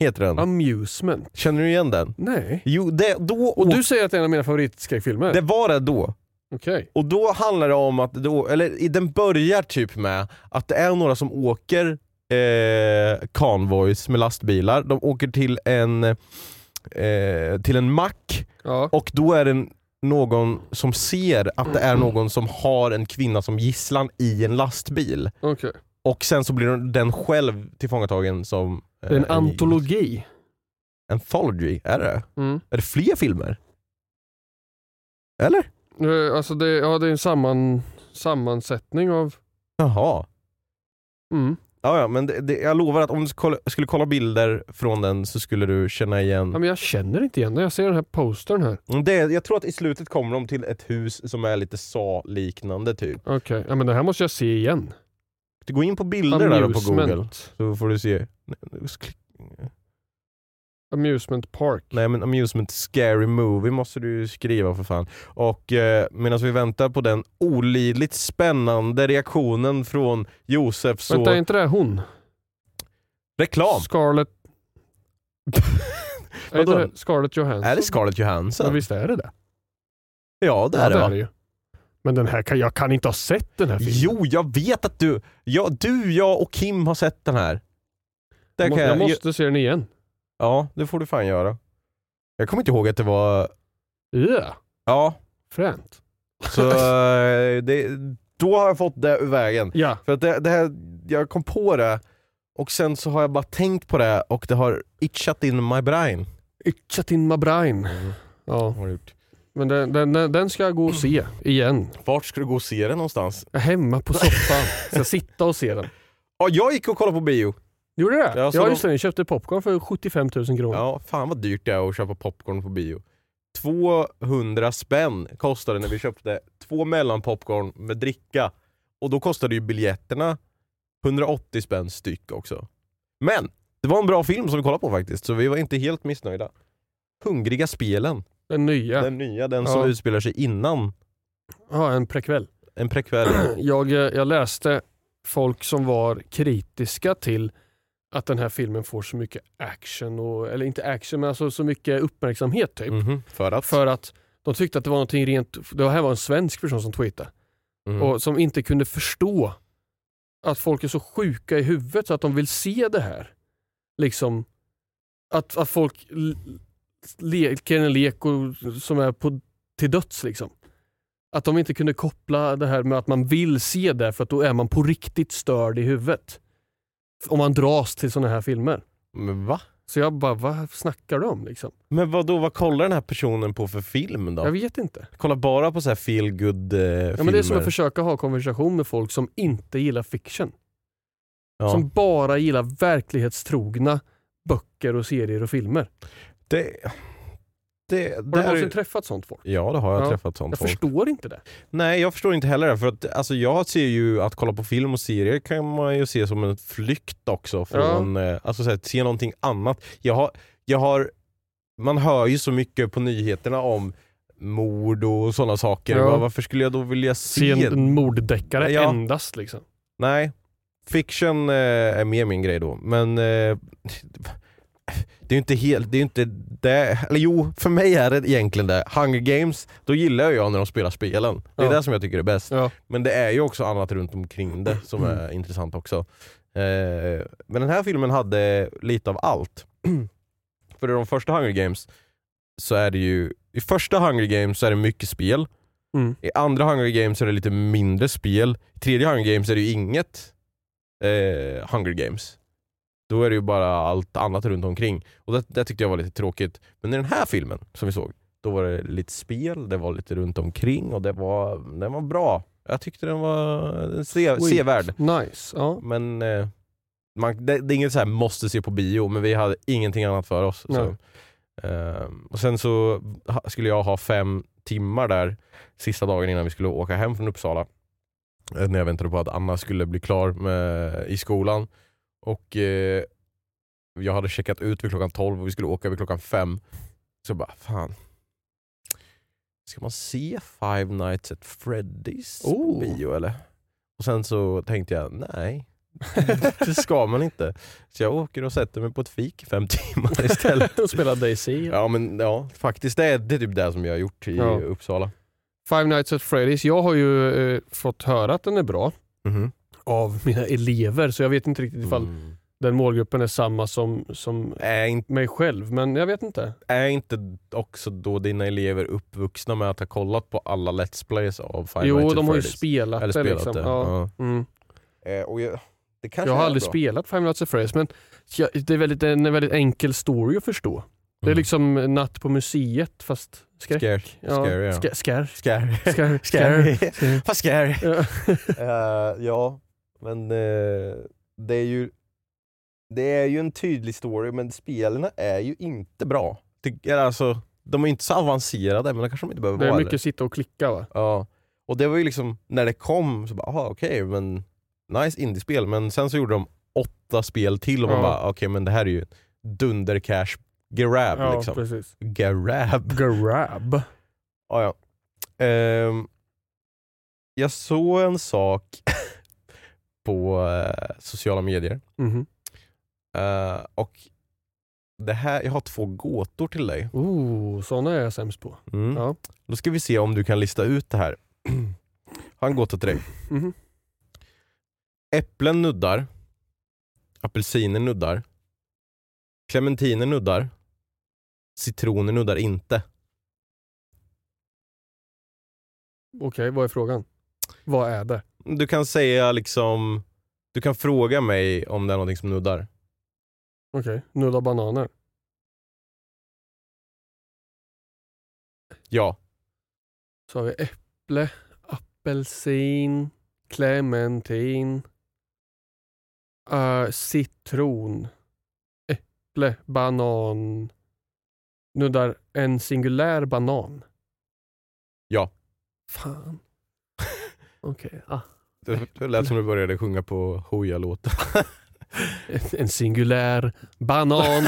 heter den. Amusement. Känner du igen den? Nej. Jo, det, då, Och du säger att det är en av mina favoritskräckfilmer? det var det då. Okej. Och då handlar det om att, då, eller den börjar typ med att det är några som åker eh, convoys med lastbilar. De åker till en, eh, till en mack Ja. och då är det någon som ser att det är någon som har en kvinna som gisslan i en lastbil. Okej. Och sen så blir den själv tillfångatagen som... Det är en eh, antologi. Anthology, är det Mm. Är det fler filmer? Eller? Eh, Alltså det, ja, det är en samman, sammansättning av... Jaha. Mm. Ja, ja, men det, det, jag lovar att om du skulle kolla, skulle kolla bilder från den så skulle du känna igen... Ja, men jag känner inte igen det. Jag ser den här postern här. Mm, Det, jag tror att i slutet kommer de till ett hus som är lite sa-liknande typ. Okej, ja, men det här måste jag se igen. Du går in på bilder där på google så får du se. <laughs> Amusement Park. Nej men amusement scary movie måste du skriva för fan. Och eh, medan vi väntar på den olidligt spännande reaktionen från Josef så... Vänta, är inte det hon? Reklam! Scarlett... <laughs> är det Scarlett Johansson? Är det Scarlett Ja, Johansson? visst är det det? Ja det ja, är det det va? är det ju. Men den här jag kan inte ha sett den här filmen. Jo, jag vet att du, ja, du, jag och Kim har sett den här. Där jag, kan jag måste se den igen. Ja, det får du fan göra. Jag kommer inte ihåg att det var... Ja, Ja, fränt. så <laughs> eh, det, då har jag fått det ur vägen. Ja, För att det, det här, jag kom på det och sen så har jag bara tänkt på det och det har itchat in my brain. Itchat in my brain. Ja, Har det gjort. men den, den, den- ska jag gå och se igen. Vart ska du gå och se den någonstans? Hemma på soffan. Ska jag sitta och se den. Ja, jag gick och kollade på bio. Gjorde det? Ja, Ja, just det. Ni köpte popcorn för 75 000 kronor. Ja, fan vad dyrt det är att köpa popcorn på bio. 200 spänn kostade när vi köpte två mellanpopcorn med dricka. Och då kostade ju biljetterna 180 spänn styck också. Men det var en bra film som vi kollade på faktiskt, så vi var inte helt missnöjda. Hungriga spelen, Den nya. den nya, den Ja. som utspelar sig innan Ja, en prekväll. en prekväll. <clears throat> Jag, eh, jag läste folk som var kritiska till att den här filmen får så mycket action, och, eller inte action men alltså så mycket uppmärksamhet typ. Mhm, För att? För att de tyckte att det var någonting rent, det här var en svensk person som tweetade, Mhm. och som inte kunde förstå att folk är så sjuka i huvudet så att de vill se det här. Liksom att, att folk leker en lek och, som är på, till döds liksom. Att de inte kunde koppla det här med att man vill se det för att då är man på riktigt störd i huvudet. Om man dras till sådana här filmer. Men va? Så jag bara, vad snackar du om liksom? Men vad då vad kollar den här personen på för film då? Jag vet inte. Kollar bara på så här feel good eh, Ja, men det är som att försöka ha konversation med folk som inte gillar fiction. Ja. Som bara gillar verklighetstrogna böcker och serier och filmer. Det, det, Har du någonsin träffat sånt folk? Ja det har jag Ja, träffat sånt Jag folk. förstår inte det. Nej jag förstår inte heller det, för att alltså, jag ser ju att kolla på film och serier kan man ju se som en flykt också från, eh, alltså så här, se någonting annat. Jag har, jag har, man hör ju så mycket på nyheterna om mord och sådana saker. Ja. Va- Varför skulle jag då vilja Se se? en, en morddeckare Ja. endast liksom. Nej, fiction eh, är mer min grej då. Men eh, det är ju inte helt, det är inte det, eller jo, för mig är det egentligen det. Hunger Games, då gillar jag när de spelar spelen. Det är Ja. det som jag tycker är bäst. Ja. Men det är ju också annat runt omkring det som är intressant också. Eh, men den här filmen hade lite av allt. <clears throat> För i de första Hunger Games så är det ju, i första Hunger Games så är det mycket spel. Mm. I andra Hunger Games är det lite mindre spel. I tredje Hunger Games är det ju inget eh, Hunger Games. Då är det ju bara allt annat runt omkring. Och det, det tyckte jag var lite tråkigt. Men i den här filmen som vi såg, då var det lite spel, det var lite runt omkring och det var, den var bra. Jag tyckte den var se, sevärd. Nice. Ja. Men eh, man, det, det är inget så här måste se på bio, men vi hade ingenting annat för oss. Så. Ehm, och Sen så skulle jag ha fem timmar där sista dagen innan vi skulle åka hem från Uppsala. Eh, När jag väntade på att Anna skulle bli klar med, i skolan. Och eh, Jag hade checkat ut vid klockan 12 och vi skulle åka vid klockan 5. Så jag bara, fan. Ska man se Five Nights at Freddy's Oh. bio eller? Och sen så tänkte jag, nej. <laughs> det ska man inte. Så jag åker och sätter mig på ett fik i fem timmar <laughs> istället. Och spela Daisy. Ja men ja, faktiskt det är, det är typ det som jag har gjort i Ja. Uppsala. Five Nights at Freddy's. Jag har ju eh, fått höra att den är bra Mhm. Av mina elever så jag vet inte riktigt ifall Mm. den målgruppen är samma som, som Är, inte, mig själv. Men jag vet inte. är inte också då dina elever uppvuxna med att ha kollat på alla Let's Plays av Five jo, Nights de har ju spelat, Eller det. spelat Liksom. det. Ja. Ja. Mm. Eh, och jag, det Jag har är aldrig bra. spelat Five Nights at Freddy's men det är väldigt, en väldigt enkel story att förstå. Det är Mm. liksom Natt på museet fast skräck. Scare. Ja, Scary, ja. Scare. Scary. Scare. Scary. Scare. Fast scary. Ja. Eh, ja, men eh, det är ju Det är ju en tydlig story men spelen är ju inte bra. Det, alltså, de är inte så avancerade men det kanske de inte behöver Det är vara mycket heller. sitta och klicka va? Ja. Och det var ju liksom, när det kom så bara, aha, okej men nice indiespel men sen så gjorde de åtta spel till och man Ja. bara, okej men det här är ju dunder cash grab Ja, liksom. precis. Grab. Grab. Ja, ja. Ehm, jag såg en sak <laughs> på eh, sociala medier. Mhm. Eh, och det här, jag har två gåtor till dig. Oh, såna är jag sämst på. Mm. Ja. Då ska vi se om du kan lista ut det här. har en gåta till dig. Mhm. Äpplen nuddar. Apelsiner nuddar. Clementiner nuddar. Citroner nuddar inte. Okej, vad är frågan? Vad är det? Du kan säga liksom, du kan fråga mig om det är någonting som nuddar. Okej, nudda bananer. Ja. Så har vi äpple, apelsin, clementin, uh, citron, äpple, banan. Nuddar en singulär banan. Ja. Fan. Okej, ah. Det, det lät som du började sjunga på Hooja-låten. <laughs> En- singulär banan.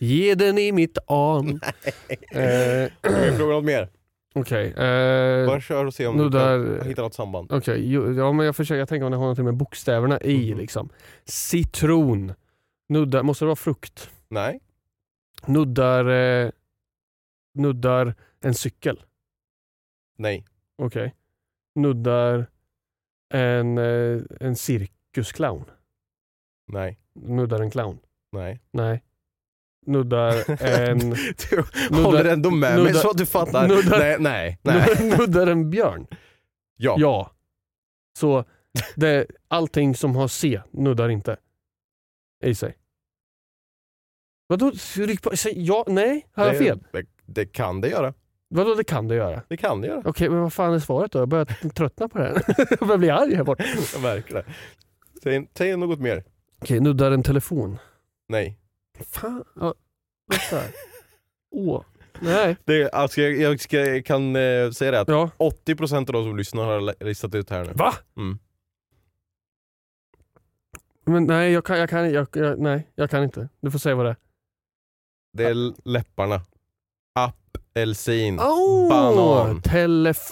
Ge den i mitt an. Eh, Okej, Fråga något mer. Okej. eh, Bara kör och se om du kan hitta något samband. Okej, jo, ja, men jag försöker tänka om det har något med bokstäverna i. Mhm. Liksom. Citron. Nuddar, måste det vara frukt? Nej. Nuddar, eh, nuddar en cykel. Nej. Okej. Nuddar en, eh, en cirkusclown. Nej. Nuddar en clown. Nej. Nej. Nuddar en... <laughs> Du håller ändå med mig nuddar- så att du fattar. nuddar- nej, nej, nej. <laughs> nuddar en björn. Ja. Ja. Så det, allting som har C nuddar inte i sig. Vadå? Ja, nej, har jag fel? Det, det kan det göra. Vadå det kan det göra? Det kan det göra. Okej, men vad fan är svaret då? Jag börjar tröttna på det här. <laughs> jag börjar bli arg här borta. <laughs> Märker det. Säg, säg något mer. Okej, nuddar en telefon. Nej. Fan, ja, vänta. Åh, nej. Det, alltså, jag, jag, ska, jag kan eh, säga det att Ja. 80% av de som lyssnar har listat ut här nu. Va? Mm. Men nej, jag kan, jag kan, jag, jag, nej, jag kan inte. Du får säga vad det är. Det är läpparna. Apelsin. Oh, Banan. Telefon.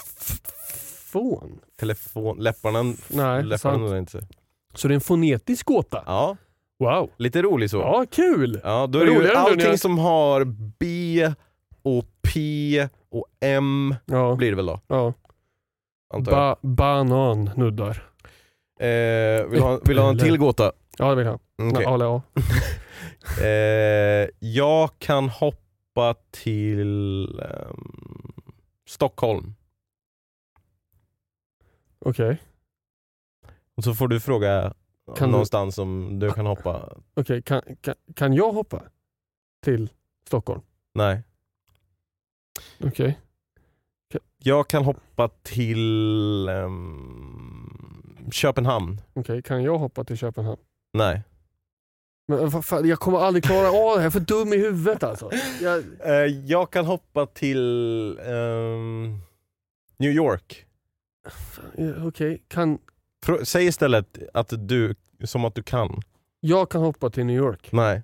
Telefon. Läpparna, Nej, läpparna sant. inte. Så det är en fonetisk gåta? Ja, Wow. lite rolig så. Ja, kul! Ja, då är det ju allting jag- som har B och P och M Ja, blir det väl då? ja. Ba banan nuddar. Eh, vill, ha, vill ha en till gåta? Ja, det vill jag. Ja, eller ja. Eh, jag kan hoppa till ehm, Stockholm. Okej. Och så får du fråga Kan du- någonstans om du kan hoppa. Okej, kan, kan, kan jag hoppa till Stockholm? Nej. Okej. Jag kan hoppa till ehm, Köpenhamn. Okej, kan jag hoppa till Köpenhamn? Nej. Men vad fan, jag kommer aldrig klara av det här, jag är för dum i huvudet alltså. Jag, Eh, jag kan hoppa till ehm, New York. eh, Okej, kan, Frå- Säg istället att du, som att du kan. jag kan hoppa till New York. Nej.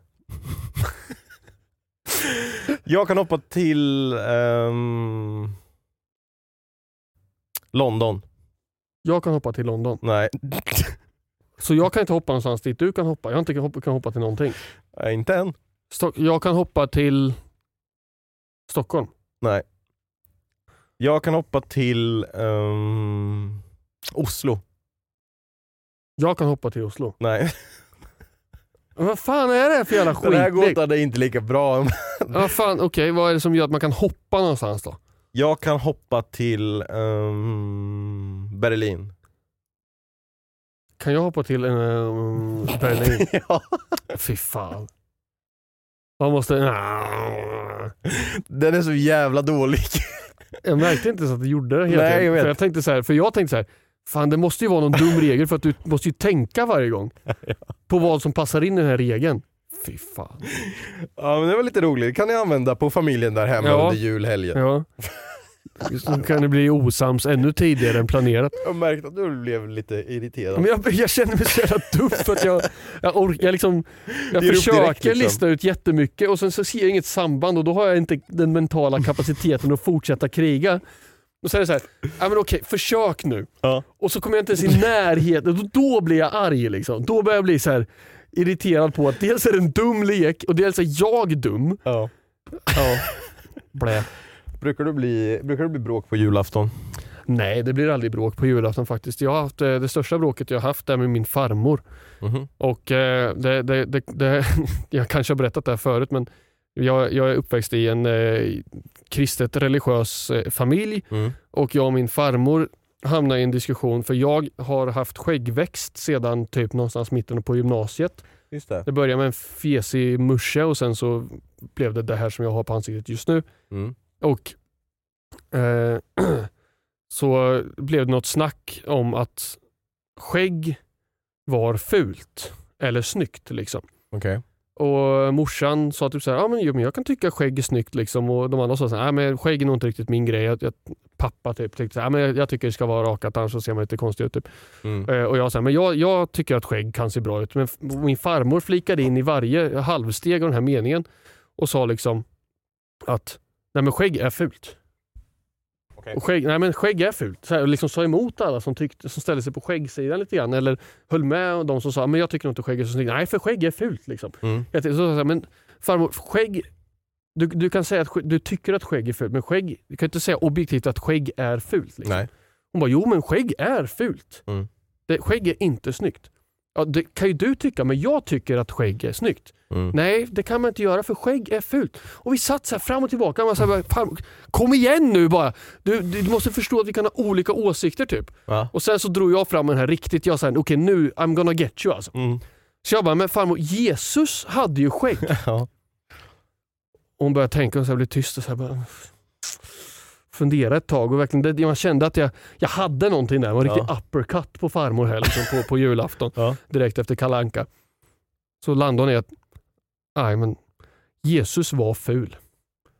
jag kan hoppa till ehm, London. Jag kan hoppa till London. Nej. Så jag kan inte hoppa någonstans dit du kan hoppa. Jag inte kan hoppa, kan hoppa till någonting. Nej, inte än. Stock, jag kan hoppa till Stockholm. Nej. Jag kan hoppa till ehm, Oslo. Jag kan hoppa till Oslo. Nej. <laughs> Men vad fan är det för jävla Den här gåtan är inte lika bra. <laughs> Ja, fan, Okej, vad är det som gör att man kan hoppa någonstans då? Jag kan hoppa till ehm, Berlin. Kan jag hoppa till um, Berlin? <laughs> ja. Fy fan. Man måste... Den är så jävla dålig. Jag märkte inte så att du gjorde det hela Nej, tiden. jag vet. För jag tänkte så här, för jag tänkte så här, fan det måste ju vara någon dum regel för att du måste ju tänka varje gång <laughs> på vad som passar in i den här regeln. Fy fan. Ja men det var lite roligt, det kan ni använda på familjen där hemma Ja. under julhelgen. Ja. Så kan det bli osams ännu tidigare än planerat. Jag märkte att du blev lite irriterad. Men jag, jag känner mig så jävla dum för att jag, jag, jag, liksom, jag försöker direkt, liksom. lista ut jättemycket och sen så ser jag inget samband och då har jag inte den mentala kapaciteten att fortsätta kriga. Och så är det så här, ja men okej, försök nu. Ja. Och så kommer jag inte ens i närheten, då, då blir jag arg liksom. Då börjar jag bli så här irriterad på att dels är det en dum lek och dels är jag dum. Ja. Ja. <laughs> Blä. Brukar, du bli, brukar det bli bråk på julafton? Nej, det blir aldrig bråk på julafton faktiskt. Jag har haft, eh, det största bråket jag har haft är med min farmor. Mhm. Och eh, det, det, det, det, <laughs> Jag kanske har berättat det här förut men jag, jag är uppväxt i en eh, kristet religiös eh, familj Mm. och jag och min farmor hamnade i en diskussion för jag har haft skäggväxt sedan typ någonstans mitten på gymnasiet. Just det. Det började med en fesig musche och sen så blev det det här som jag har på ansiktet just nu. Mm. Och eh, <clears throat> så blev det något snack om att skägg var fult eller snyggt. Liksom. Okej. Och morsan sa typ så här, ja men, jo, men jag kan tycka skägg är snyggt liksom. Och de andra sa så här, nej men skägg är nog inte riktigt min grej. Jag, jag, pappa typ tyckte så här, "Ja, men jag, jag tycker det ska vara rakat annars så ser man lite konstig ut. Typ. Mm. Eh, och jag sa, men jag, jag tycker att skägg kan se bra ut. Men min farmor flikade in i varje halvsteg av den här meningen och sa liksom att nej men skägg är fult. Okej. Och skägg, nej men skägg är fult. Så här, liksom sa emot alla som, tyckte, som ställde sig på skäggsidan lite grann. Eller höll med de som sa men jag tycker inte skägg är så snyggt. Nej för skägg är fult. Liksom. Mm. Jag så, så, här, men farmor, skägg, du, du kan säga att du tycker att skägg är fult men skägg, du kan inte säga objektivt att skägg är fult. Liksom. Nej. Hon bara, jo men skägg är fult. Mm. Det, skägg är inte snyggt. Ja, det kan ju du tycka, men jag tycker att skägg är snyggt. Mm. Nej, det kan man inte göra för skägg är fult. Och vi satt så fram och tillbaka. Man så här, "Fan, kom igen nu bara. Du, du, måste förstå att vi kan ha olika åsikter typ. Ja. Och sen så drog jag fram den här riktigt. Jag sa, okej nu, I'm gonna get you alltså. Mm. Så jag bara, men farmor, Jesus hade ju skägg. <laughs> Ja. Och hon började tänka och så blev tyst och så här bara fundera ett tag och verkligen, det, man kände att jag, jag hade någonting där. Det var en Ja. riktig uppercut på farmor här liksom, på, på julafton. Ja. Direkt efter kalanka. Så landade hon i att, nej men Jesus var ful.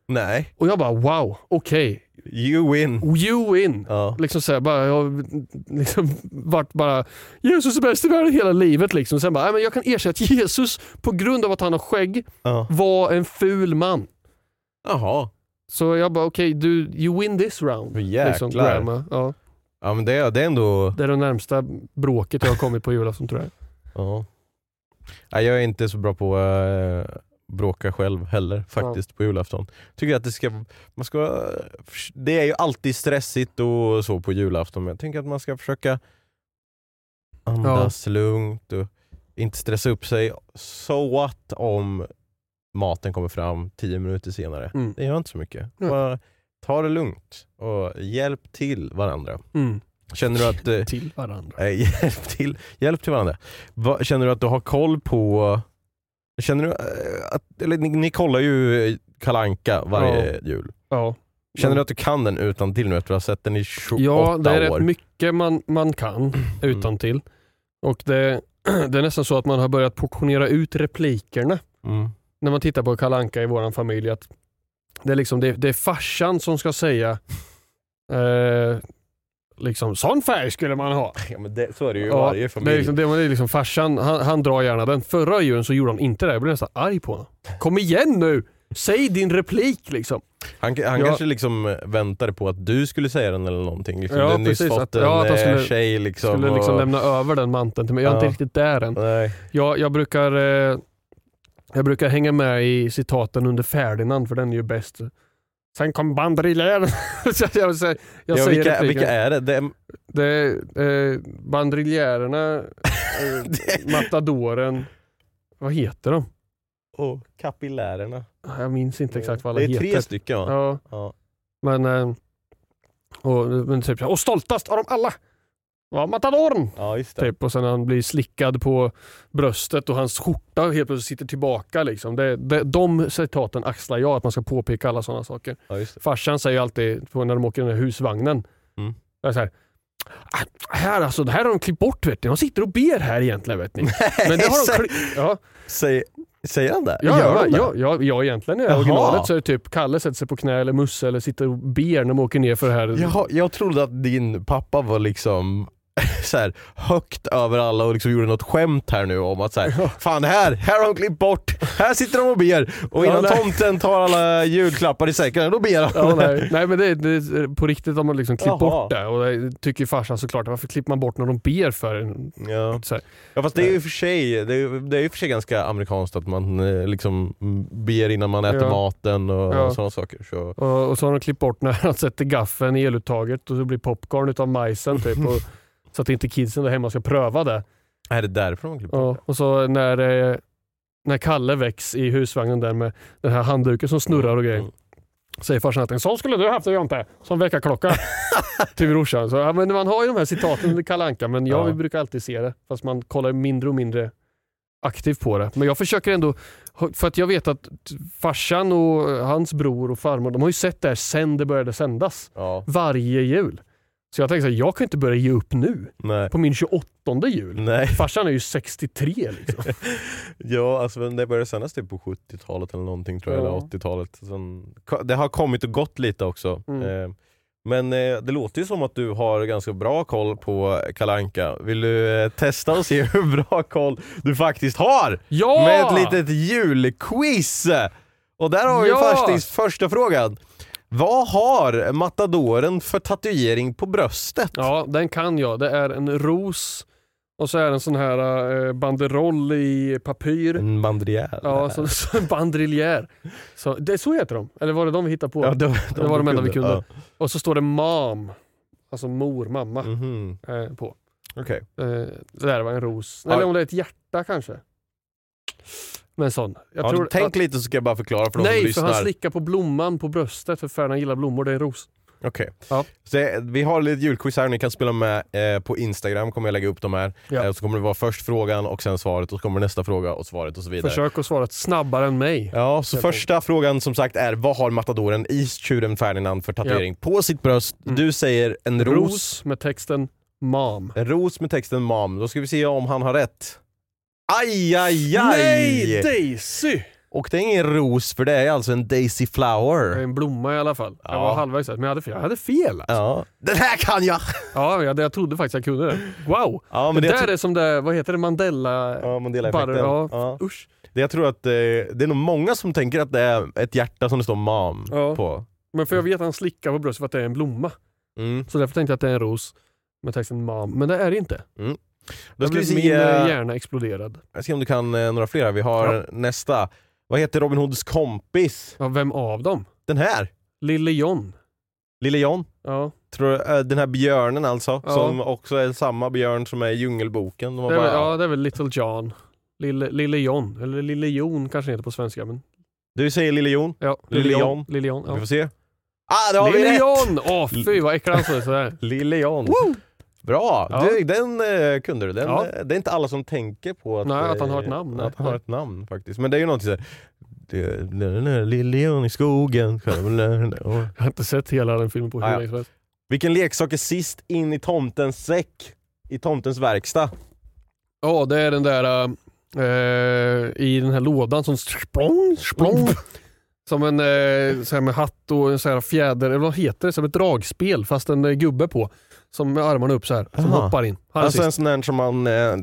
Nej. Och jag bara wow, okej, You win. you win. Ja. Liksom så här, bara, jag liksom varit bara Jesus är bäst i världen hela livet. Liksom. Sen bara, nej, men jag kan erkänna att Jesus på grund av att han har skägg var en ful man. Jaha. Så jag bara okej, du you win this round. Jäklar. Liksom, grandma. ja. Ja men det, är- det är ändå... Det är det närmsta bråket jag har kommit på julafton tror jag. <laughs> Ja. Nej, jag är inte så bra på att äh, bråka själv heller faktiskt på julafton. Tycker att det ska, man ska, det är ju alltid stressigt och så på julafton men jag tänker att man ska försöka andas lugnt och inte stressa upp sig. So what om maten kommer fram tio minuter senare? Mm. Det gör inte så mycket. Nej. Bara ta det lugnt och hjälp till varandra. Mm. Känner du att... eh, <laughs> till varandra. Nej, hjälp till, hjälp till varandra. Va, känner du att du har koll på... Känner du eh, att... Eller ni, ni kollar ju Kalanka varje jul. Ja. Känner du att du kan den utan till nu efter att ha sett den i 28 Ja, det är år? rätt mycket man, man kan utan till. Och det, <clears throat> det är nästan så att man har börjat portionera ut replikerna Mm. När man tittar på Kalanka i vår familj. Att det, är liksom, det, det är farsan som ska säga eh, liksom, sån färg skulle man ha. Ja, men det, så är det ju i Ja, varje det är familj. liksom, det är liksom farsan, han, han drar gärna den. Förra julen så gjorde han inte det. Jag blev nästan arg på honom. Kom igen nu! Säg din replik liksom. Han, han Ja. kanske liksom väntade på att du skulle säga den eller någonting. Liksom. Ja, du har nyss fått att- en ja, att han eh, skulle- tjej liksom. Skulle liksom och, lämna över den manteln till mig. Jag är Ja. inte riktigt där än. Nej. Jag, jag, brukar, eh, jag brukar hänga med i citaten under Ferdinand för den är ju bäst. Sen kom bandrillären. Så <laughs> jag, säger- jag Ja, vilka, vilka är det? det är, Det är eh, bandriljärerna, eh, <laughs> matadoren. Vad heter de? och kapillärerna. Jag minns inte exakt vad alla Det är heter. tre stycken va? Ja, Ja. men, eh, och, men typ, och stoltast av dem alla var matadoren. ja, just det. Typ, och sen han blir slickad på bröstet och hans skjorta helt plötsligt sitter tillbaka. Liksom. Det, det, de citaten axlar jag, att man ska påpeka alla sådana saker. Ja. Farsan säger alltid på när de åker i den här husvagnen. Mm. Så här, "Ah, här, alltså, det här har de klippt bort vet ni. De sitter och ber här egentligen vet ni. <laughs> Men det har de. Ja, Säg, säger han det? ja, Gör ja, han det? ja, ja, ja, egentligen i originalet så är det typ Kalle sätter sig på knä eller Musse eller sitter och ber när de åker ner för det här. Jaha, jag trodde att din pappa var liksom <laughs> så här, högt över alla och liksom gjorde något skämt här nu om att så här, fan här, här har de klippt bort, här sitter de och ber och innan Ja, tomten tar alla julklappar i säcken, då ber han. Ja, nej. nej men det, det på riktigt de har liksom klippt Jaha. bort det och det tycker farsan såklart. Varför klipper man bort när de ber för en? Ja. Så här. ja fast det är ju för sig, det är, det är ju för sig ganska amerikanskt att man eh, liksom ber innan man äter Ja. maten och, Ja. sådana saker. Så. Och, och så har de klippt bort när han sätter gaffeln i eluttaget och så blir popcorn utav majsen typ. Och, så att inte kidsen där hemma ska pröva det. Är det därför de klipper bort Och, så när, eh, när Kalle väcks i husvagnen där med den här handduken som snurrar och grejer. Mm. Säger farsan att en sån skulle du haft inte. Som väckarklocka. <laughs> till brorsan. Så, ja, men man har ju de här citaten Kalle Anka, men jag Ja. brukar alltid se det. Fast man kollar mindre och mindre aktivt på det. Men jag försöker ändå, för att jag vet att farsan och hans bror och farmor, de har ju sett det här sen det började sändas. Ja, Varje jul. Så jag så här, jag kan inte börja ge upp nu. nej. På min 28 jul. Nej. Farsan är ju 63 liksom. <laughs> Ja, alltså det började sändas typ på 70-talet eller någonting tror jag, Ja. eller 80-talet. Sen, det har kommit och gått lite också. Mm. Eh, Men eh, det låter ju som att du har ganska bra koll på Kalanka. Vill du eh, testa och se <laughs> hur bra koll du faktiskt har? Ja! Med ett litet julquiz! Och där har vi Ja! faktiskt första frågan. Vad har matadoren för tatuering på bröstet? Ja, den kan jag. Det är en ros och så är det en sån här eh, banderoll i papyr. En bandriär. Ja, så, så en bandriljär. Så, det, så heter de. Eller var det de vi hittade på? Ja, de, det var de enda vi kunde. Ja. Och så står det mom, alltså mor, mamma, Mhm. eh, på. Okej. Eh, det där var en ros. Eller om det är ett hjärta kanske. Men sån. Jag Ja, tror tänk att, lite så ska jag bara förklara för de som Nej, för lyssnar. han slickar på blomman på bröstet för Ferdinand gillar blommor, det är en ros. Okej. Ja. Så, eh, vi har lite julquiz här, ni kan spela med eh, på Instagram, kommer jag lägga upp de här. Ja. Eh, så kommer det vara först frågan och sen svaret och så kommer nästa fråga och svaret och så vidare. Försök att svara snabbare än mig. Ja, så första frågan som sagt är vad har matadoren i tjuren Ferdinand för tatuering på sitt bröst? Mm. Du säger en ros. Ros med texten mom. En ros med texten mom. Då ska vi se om han har rätt. Aj, aj, aj! Nej, Daisy! Och det är ingen ros för det är alltså en daisy Det är flower. en blomma i alla fall. Jag Ja. var halvvägs där, men jag hade fel. Jag hade fel. Alltså. Ja. Den här kan jag! Ja, jag, jag trodde faktiskt jag kunde det. Wow! Ja, det men det, där jag tro- är som det, vad heter det, Mandela... Ja, Mandela Bara, effekten. ja, Ja. Usch. Det jag tror att eh, det är nog många som tänker att det är ett hjärta som det står mom Ja. på. Men för jag vet att han slickar på bröstet för att det är en blomma. Mm. Så därför tänkte jag att det är en ros med texten mom. Men det är det inte. Då ska vi Min se, eh, eh, hjärna exploderad. jag se om du kan eh, några fler. Vi har nästa. Vad heter Robin Hoods kompis? Ja, vem av dem? Den här. Lille John. Lille John. Ja. Tror, eh, den här björnen alltså, Ja. som också är samma björn som är i Djungelboken. De Det är, väl, bara, ja, det är väl Little John. Lille, Lille John. Eller Lille Jon kanske heter på svenska. Men, Du säger Lille Jon. ja, Lille John. Lille John. Vi Ja. får se. Ah, det har vi Lille rätt! John! Åh fy vad äcklig han såg sådär. Lille John. Bra! Ja. Du, den eh, kunde du. Den, Ja. eh, Det är inte alla som tänker på att, Nej, att han eh, har ett namn, nej. Att han har ett namn faktiskt. Men det är ju någonting såhär... Liljon i skogen. <laughs> Jag har inte sett hela den filmen på hur länge som helst. Vilken leksak är sist in i tomtens säck? I tomtens verkstad? Ja, det är den där eh, i den här lådan som sprong, sprong. Som en eh, så här med hatt och en så här fjäder, eller vad heter det? Som ett dragspel fast en eh, gubbe på. Som med armarna upp så här. Som Aha. hoppar in. Han Alltså en sån där som man... eh,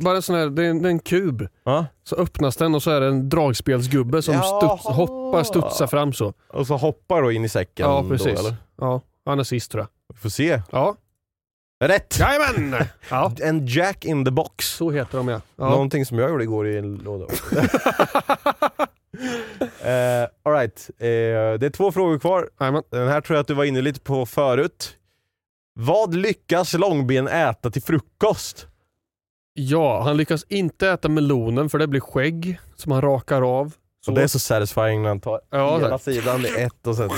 Bara en sån här, det är en, det är en kub. Ja. Så öppnas den och så är det en dragspelsgubbe som studs, hoppar, studsar fram så. Och så hoppar då in i säcken. Ja, Då, precis. eller? Ja, han är sist tror jag. Vi får se. Ja, Rätt! jajamän! Ja, <laughs> En jack in the box. så heter de ja. ja. Någonting som jag gjorde igår i en låda. <laughs> <laughs> uh, Alright, uh, det är två frågor kvar. Jajamän. Den här tror jag att du var inne lite på förut. Vad lyckas Långben äta till frukost? Ja, han lyckas inte äta melonen för det blir skägg som han rakar av. Så. Och det är så satisfying när han tar Ja, ena där. sidan i ett och sen...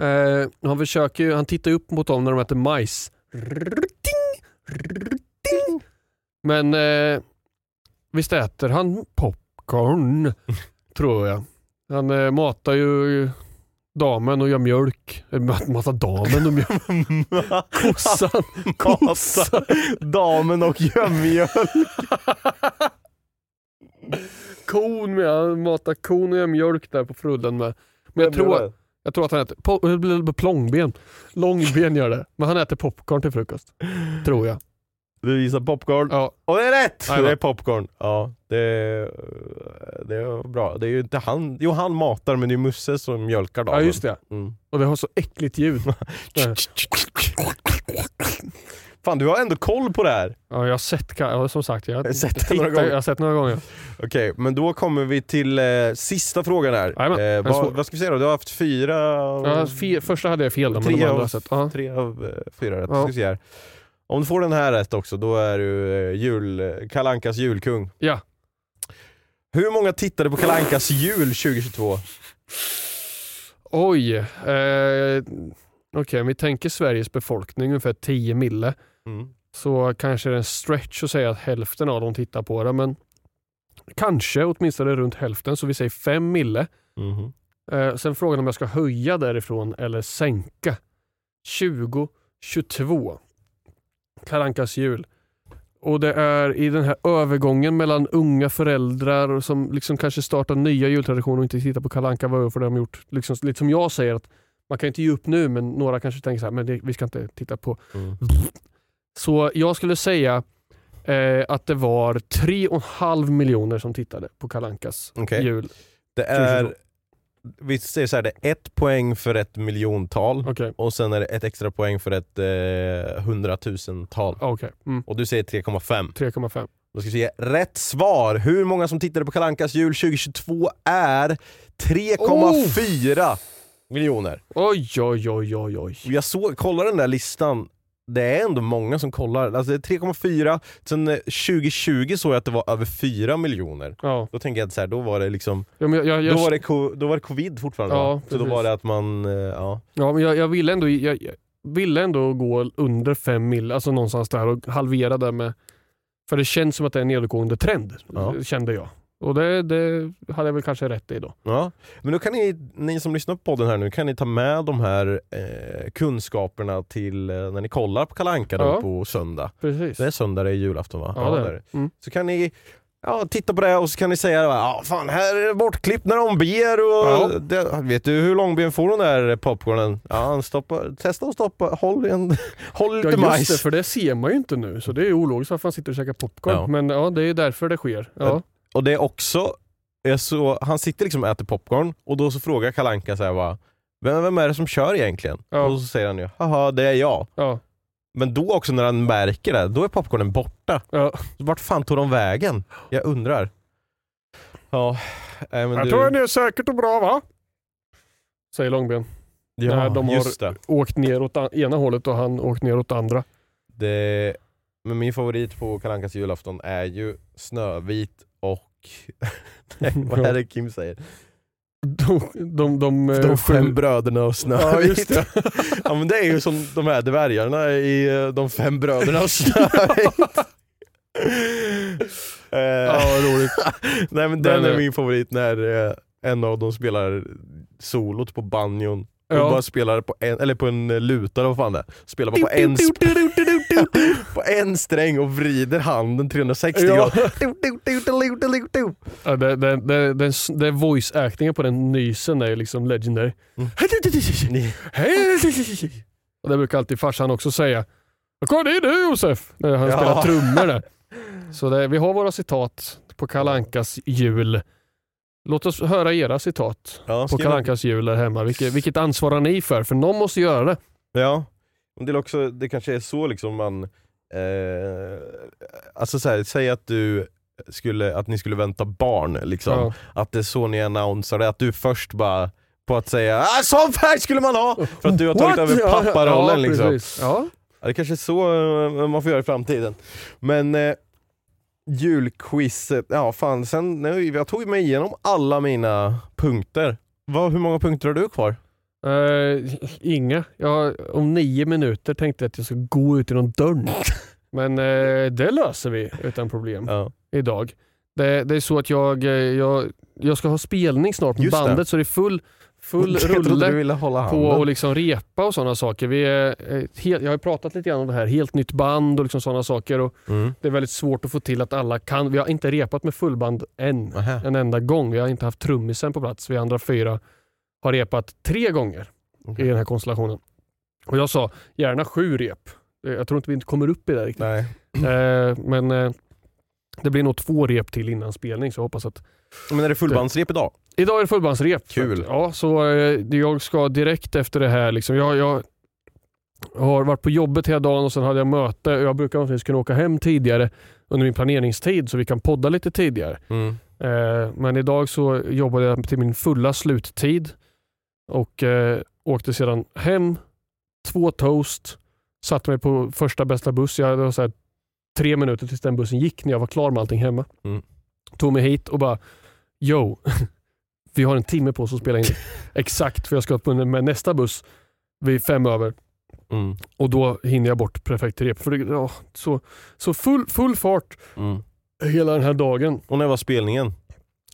Eh, han försöker ju, han tittar upp mot dem när de äter majs. Men eh, visst äter han popcorn, <laughs> tror jag. Han eh, matar ju damen och gör mjölk. Eh, mat- Matar damen och mjölk. <laughs> Kossan. Kossan. Damen och gömjölk. Kon med. Han matar kon och gör mjölk där på frullen med. Men jag tror, jag tror att han äter plångben. Långben gör det. Men han äter popcorn till frukost. Tror jag. Du visar popcorn. Ja, Och det är rätt! Jajamän. Det är popcorn. Ja, det, det är bra. Det är ju inte han, jo han matar men det är Musse som mjölkar damen. ja just det. Mm. Och det har så äckligt ljud. <laughs> Fan du har ändå koll på det här. Ja, jag har sett, ja, som sagt, jag har, sett det några gånger. Jag har sett några gånger. Okej, men då kommer vi till eh, sista frågan här. Eh, vad, vad ska vi säga då? Du har haft fyra... Ja, första hade jag fel då, men de tre, andra av, sett. Tre av eh, fyra rätt. Ja. Ska vi se här. Om du får den här rätt också, då är du eh, jul, Kalankas julkung. Ja. Hur många tittade på Kalankas jul 2022? Oj. Eh, Okej, om vi tänker Sveriges befolkning, ungefär 10 mille, Mm. så kanske det är en stretch att säga att hälften av dem tittar på det, men kanske åtminstone runt hälften, så vi säger 5 mille. Mhm. Eh, sen frågan om jag ska höja därifrån eller sänka. 2022. Karankas jul. Och det är i den här övergången mellan unga föräldrar som liksom kanske startar nya jultraditioner och inte tittar på Kalanka varför de har gjort. Liksom, lite som jag säger, att man kan inte ge upp nu men några kanske tänker så här, men det, vi ska inte titta på. Mm. Så jag skulle säga eh, att det var 3,5 miljoner som tittade på Kalankas Okej. jul. Det är, vi säger så här, det är ett poäng för ett miljontal Okej, och sen är det ett extra poäng för ett eh, hundratusental. okej. Mm. Och du säger 3,5. 3,5. Då ska vi se, rätt svar, hur många som tittade på Kalankas jul 2022 är 3,4 miljoner. Oj, oj, oj, oj, oj. Jag såg, kolla den där listan, det är ändå många som kollar. Alltså det är 3,4, sen eh, 2020 såg jag att det var över 4 miljoner. Ja. Då tänker jag att så här, då var det liksom, Ja, jag, jag, då var det, co- då var det covid fortfarande Ja, va? Så då var det att man, eh, ja. ja, men jag, jag ville ändå, jag, ville ändå gå under 5 mil, alltså någonstans där och halvera det med... För det känns som att det är en nedåtgående trend, kände jag. Och det, det hade jag väl kanske rätt i då. Ja, men då kan ni, ni som lyssnar på podden här nu, kan ni ta med de här eh, kunskaperna till eh, när ni kollar på Kalanka då Ja. på söndag. Precis. Det är söndag, det är julafton va? Ja, är det är Mm. Så kan ni ja, titta på det och så kan ni säga ja, fan här är det bortklippt när de ber och Ja. det, vet du hur långben får den där popcornen? Ja, han stoppar, testa att stoppa, håll, en, <laughs> håll lite Ja just majs. det, för det ser man ju inte nu. Så det är ologiskt varför han sitter och käkar popcorn. Ja. Men ja, det är därför det sker. Ja. Och det är också, är så, han sitter liksom och äter popcorn och då så frågar Kalanka så här bara, vem, vem är det som kör egentligen? Ja. Och så säger han ju, haha det är jag. Ja. Men då också när han märker det, då är popcornen borta. Ja. Vart fan tog de vägen? Jag undrar. Ja, nej, men Jag du, tror det är säkert och bra va? Säger Långben. ja Nej, de har- det. Åkt ner åt ena hållet och han åkt ner åt andra. det. Men min favorit på Kalankas julafton är ju Snövit och... <laughs> nej, vad är det Kim säger? De, de, de, eh, De fem bröderna och Ja, Snövit. <laughs> det. ja men det är ju som de här dvärgarna i eh, De fem bröderna och Snövit. <laughs> Eh, Ja, roligt. Nej men Den den är min favorit när eh, en av dem spelar solot på banjon. Och Ja. bara spelar på en, eller på en luta eller vad fan det är. Spelar bara på en, <laughs> på en sträng och vrider handen 360 Ja. grader. Ja, det, det, den, det voice-actingen på den nysen är liksom legendary. Mm. Och det brukar alltid farsan också säga. Kolla det är du Josef! När han Ja. spelar trummor där. <laughs> Så det, vi har våra citat på Kalankas jul. Låt oss höra era citat Ja, på Kalankas jul där hemma. Vilket, vilket ansvarar ni för? För någon måste göra det. Ja, men det, är också, det kanske är så liksom man... Eh, alltså så här, säg att du skulle, att ni skulle vänta barn, liksom. Ja. att det är så ni annonserar det, att du först bara på att säga ah, sån färg skulle man ha! För att du har tagit What? över papparollen ja, liksom. Ja. Ja, det kanske är så eh, man får göra i framtiden. Men eh, julquizet, ja fan, sen, nu, jag tog mig igenom alla mina punkter. Vad, hur många punkter har du kvar? Eh, inga. Jag, om nio minuter tänkte jag att jag ska gå ut genom dörren. <laughs> Men eh, det löser vi utan problem Ja. idag. Det, det är så att jag, eh, jag, jag ska ha spelning snart med Just det. bandet så det är full, full <laughs> rulle på att liksom repa och sådana saker. Vi är, helt, jag har pratat lite grann om det här, helt nytt band och liksom sådana saker. Och Mm. det är väldigt svårt att få till att alla kan. Vi har inte repat med fullband än, Nähä. en enda gång. Vi har inte haft trummisen på plats. Vi andra fyra har repat tre gånger Okej. i den här konstellationen. Och jag sa gärna sju rep. Eh, Jag tror inte vi inte kommer upp i det riktigt. Nej. Eh, men eh, det blir nog två rep till innan spelning så jag hoppas att Men är det fullbandsrep idag? Idag är det fullbandsrep. Kul. Ja, så eh, jag ska direkt efter det här. Liksom, jag, jag har varit på jobbet hela dagen och sen hade jag möte. Jag brukar vanligtvis kunna åka hem tidigare under min planeringstid så vi kan podda lite tidigare. Mm. Eh, men idag så jobbade jag till min fulla sluttid och eh, åkte sedan hem, två toast, satte mig på första bästa buss. Jag hade så här, tre minuter tills den bussen gick när jag var klar med allting hemma. Mm. Tog mig hit och bara, yo, <laughs> vi har en timme på oss att spela in. <laughs> Exakt, för jag ska upp med nästa buss vid fem över. Mm. Och då hinner jag bort perfekt rep. För det, ja, så så full, full fart Mm. hela den här dagen. Och när var spelningen?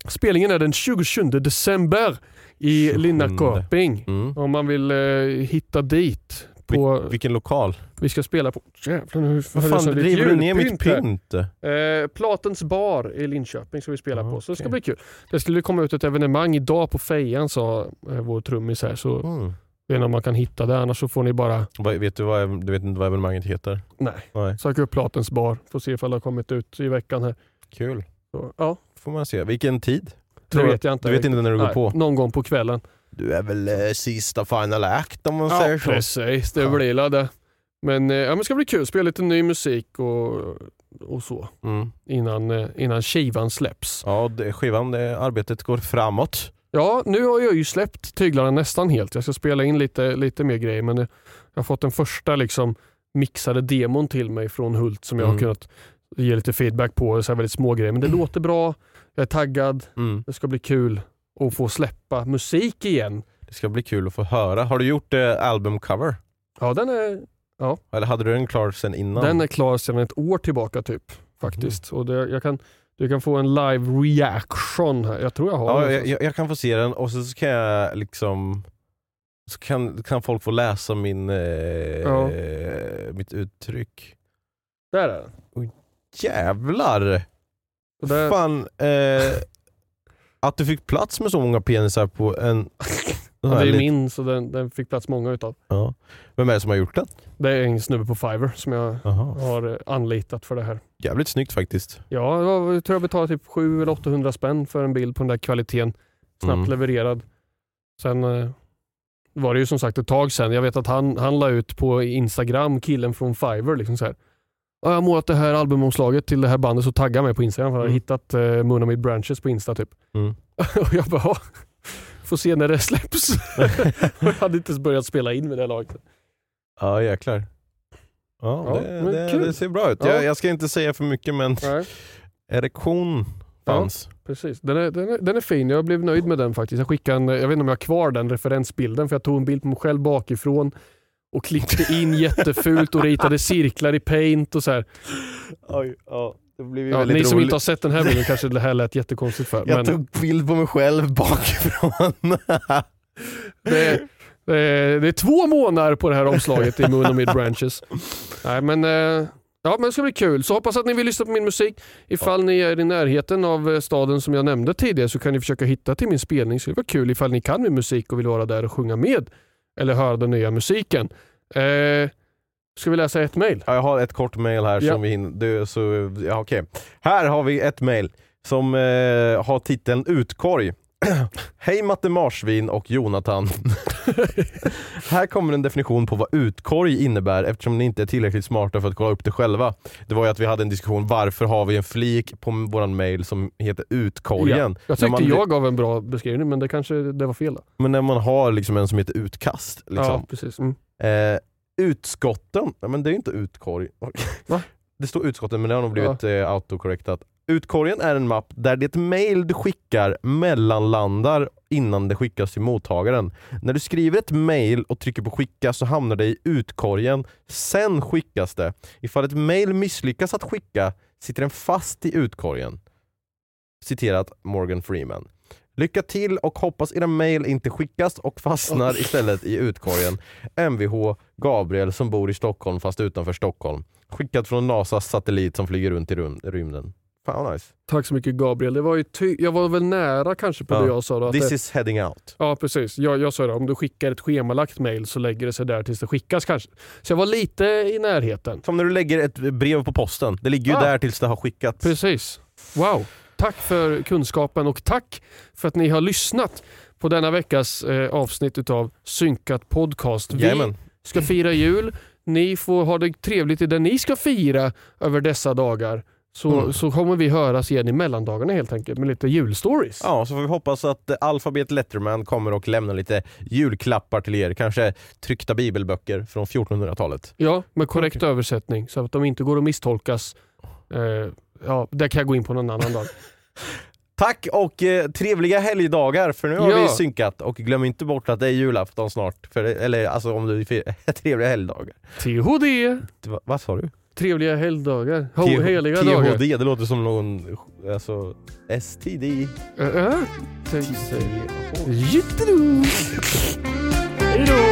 Spelningen är den 27 december i 27. Linnaköping. Mm. Om man vill eh, hitta dit. På, Vil- vilken lokal? vi ska spela på... Jävlar nu Vad jag fan lite driver du ner mitt pynt? Eh, Platens bar i Linköping ska vi spela Ja, på, så det ska bli kul. Det skulle komma ut ett evenemang idag på Fejan sa eh, vår trummis här, så Mm. vet inte om man kan hitta det. Annars så får ni bara Vet du, vad, du vet inte vad evenemanget heter? nej, Nej. söka upp Platens bar. Får se ifall det har kommit ut i veckan här. Kul. Så, ja, Får man se. Vilken tid? Det vet jag inte. Du vet inte när du går Nej, på? Någon gång på kvällen. Du är väl eh, sista final act om man Ja, säger så? precis. Det Ja. blir la det. Men, eh, ja, men det ska bli kul. Spela lite ny musik och, och så Mm. innan, eh, innan skivan släpps. Ja, det, skivan, det, arbetet går framåt. Ja, nu har jag ju släppt tyglarna nästan helt. Jag ska spela in lite, lite mer grejer men eh, jag har fått den första liksom, mixade demon till mig från Hult som jag Mm. har kunnat ge lite feedback på. Så här väldigt små grejer. Men det låter bra, jag är taggad, Mm. det ska bli kul att få släppa musik igen. Det ska bli kul att få höra. Har du gjort eh, albumcover? Ja, den är, Eller hade du den klar sen innan? den är klar sedan ett år tillbaka typ. Faktiskt. Och det, jag kan, du kan få en live reaction här. Jag tror jag har Ja, den. jag, jag, jag kan få se den och så så kan jag liksom så kan, kan folk få läsa min, eh, Ja. mitt uttryck. Där är den. Jävlar! Och där, Fan, eh, att du fick plats med så många penisar på en... ja, det är lit- min så den, den fick plats många utav. Ja. Vem är det som har gjort den? Det är en snubbe på Fiverr som jag Aha. har eh, anlitat för det här. Jävligt snyggt faktiskt. Ja, det var- jag tror jag betalade typ 700 eller 800 spänn för en bild på den där kvaliteten. Snabbt Mm. levererad. Sen eh, var det ju som sagt ett tag sedan. Jag vet att han, han la ut på Instagram, killen från Fiverr. Liksom så här. "Ja, Jag har målat det här albumomslaget till det här bandet så tagga mig på Instagram för jag har Mm. hittat uh, Moon Mid Branches på Insta typ. Mm. <laughs> och jag bara, "Ja, får se när det släpps. Jag <laughs> hade inte ens börjat spela in med det laget. Ja jäklar. Ja, Ja, det, det, det ser bra ut. Ja. Jag, jag ska inte säga för mycket men Nej. <laughs> erektion fanns. Precis. Den är, den, är, den är fin. Jag blev nöjd med den faktiskt. Jag skickade en, jag vet inte om jag har kvar den referensbilden för jag tog en bild på mig själv bakifrån och klippte in jättefult och ritade cirklar i paint och så här. Oj, ja. Det blev ju Ja, ni som roligt. inte har sett den här bilden kanske det här lät jättekonstigt för. Jag Men tog bild på mig själv bakifrån. <laughs> det, är, det, är, det är två månader på det här omslaget i Moon och Mid Branches. Nej, men, eh, ja, men det ska bli kul. Så hoppas att ni vill lyssna på min musik. Ifall ni är i närheten av eh, staden som jag nämnde tidigare så kan ni försöka hitta till min spelning. Så det var kul ifall ni kan min musik och vill vara där och sjunga med. Eller höra den nya musiken. Eh, ska vi läsa ett? Ja, jag har ett kort mail här Ja. som vi hinner... Du, så, ja, okej. Här har vi ett mail som eh, har titeln Utkorg. <clears throat> Hej Matte Marsvin och Jonathan. <laughs> här kommer en definition på vad utkorg innebär eftersom ni inte är tillräckligt smarta för att kolla upp det själva. Det var ju att vi hade en diskussion, varför har vi en flik på våran mail som heter utkorgen? Jag När tyckte man, jag gav en bra beskrivning men det kanske det var fel. Då. Men när man har liksom en som heter utkast. Liksom. Ja, precis. Mm. Eh, utskotten, ja, men det är ju inte utkorg. Va? <laughs> Det står utskotten men det har nog blivit eh, autocorrectat. Utkorgen är en mapp där det mail du skickar mellanlandar innan det skickas till mottagaren. När du skriver ett mail och trycker på skicka så hamnar det i utkorgen, sen skickas det. Ifall ett mail misslyckas att skicka sitter den fast i utkorgen. Citerat Morgan Freeman. Lycka till och hoppas era mail inte skickas och fastnar istället i utkorgen. Mvh Gabriel som bor i Stockholm fast utanför Stockholm. Skickat från NASAs satellit som flyger runt i rymden. Fan vad nice. Tack så mycket Gabriel. Det var ju ty- jag var väl nära kanske på Ja. det jag sa. Då, att This det- is heading out. Ja precis. Jag, jag sa det, om du skickar ett schemalagt mail så lägger det sig där tills det skickas kanske. Så jag var lite i närheten. Som när du lägger ett brev på posten. Det ligger ju Ja. där tills det har skickats. Precis. Wow. Tack för kunskapen och tack för att ni har lyssnat på denna veckas eh, avsnitt utav Synkat podcast. Vi Jajamän. ska fira jul. Ni får ha det trevligt i det ni ska fira över dessa dagar. Så, Mm. så kommer vi höras igen i mellandagarna helt enkelt med lite julstories. Ja, så får vi hoppas att eh, Alphabet Letterman kommer och lämnar lite julklappar till er. Kanske tryckta bibelböcker från 1400-talet. Ja, med korrekt översättning så att de inte går att misstolkas. Eh, ja, det kan jag gå in på någon annan dag. <laughs> Tack och eh, trevliga helgdagar för nu har Ja. vi synkat och glöm inte bort att det är julafton snart. För, eller alltså om du <laughs> trevliga helgdagar. THD, Va, vad sa du? Trevliga helgdagar. Ho, T- heliga THD, dagar. det låter som någon alltså, STD. Uh, uh, Jittero. Hej då!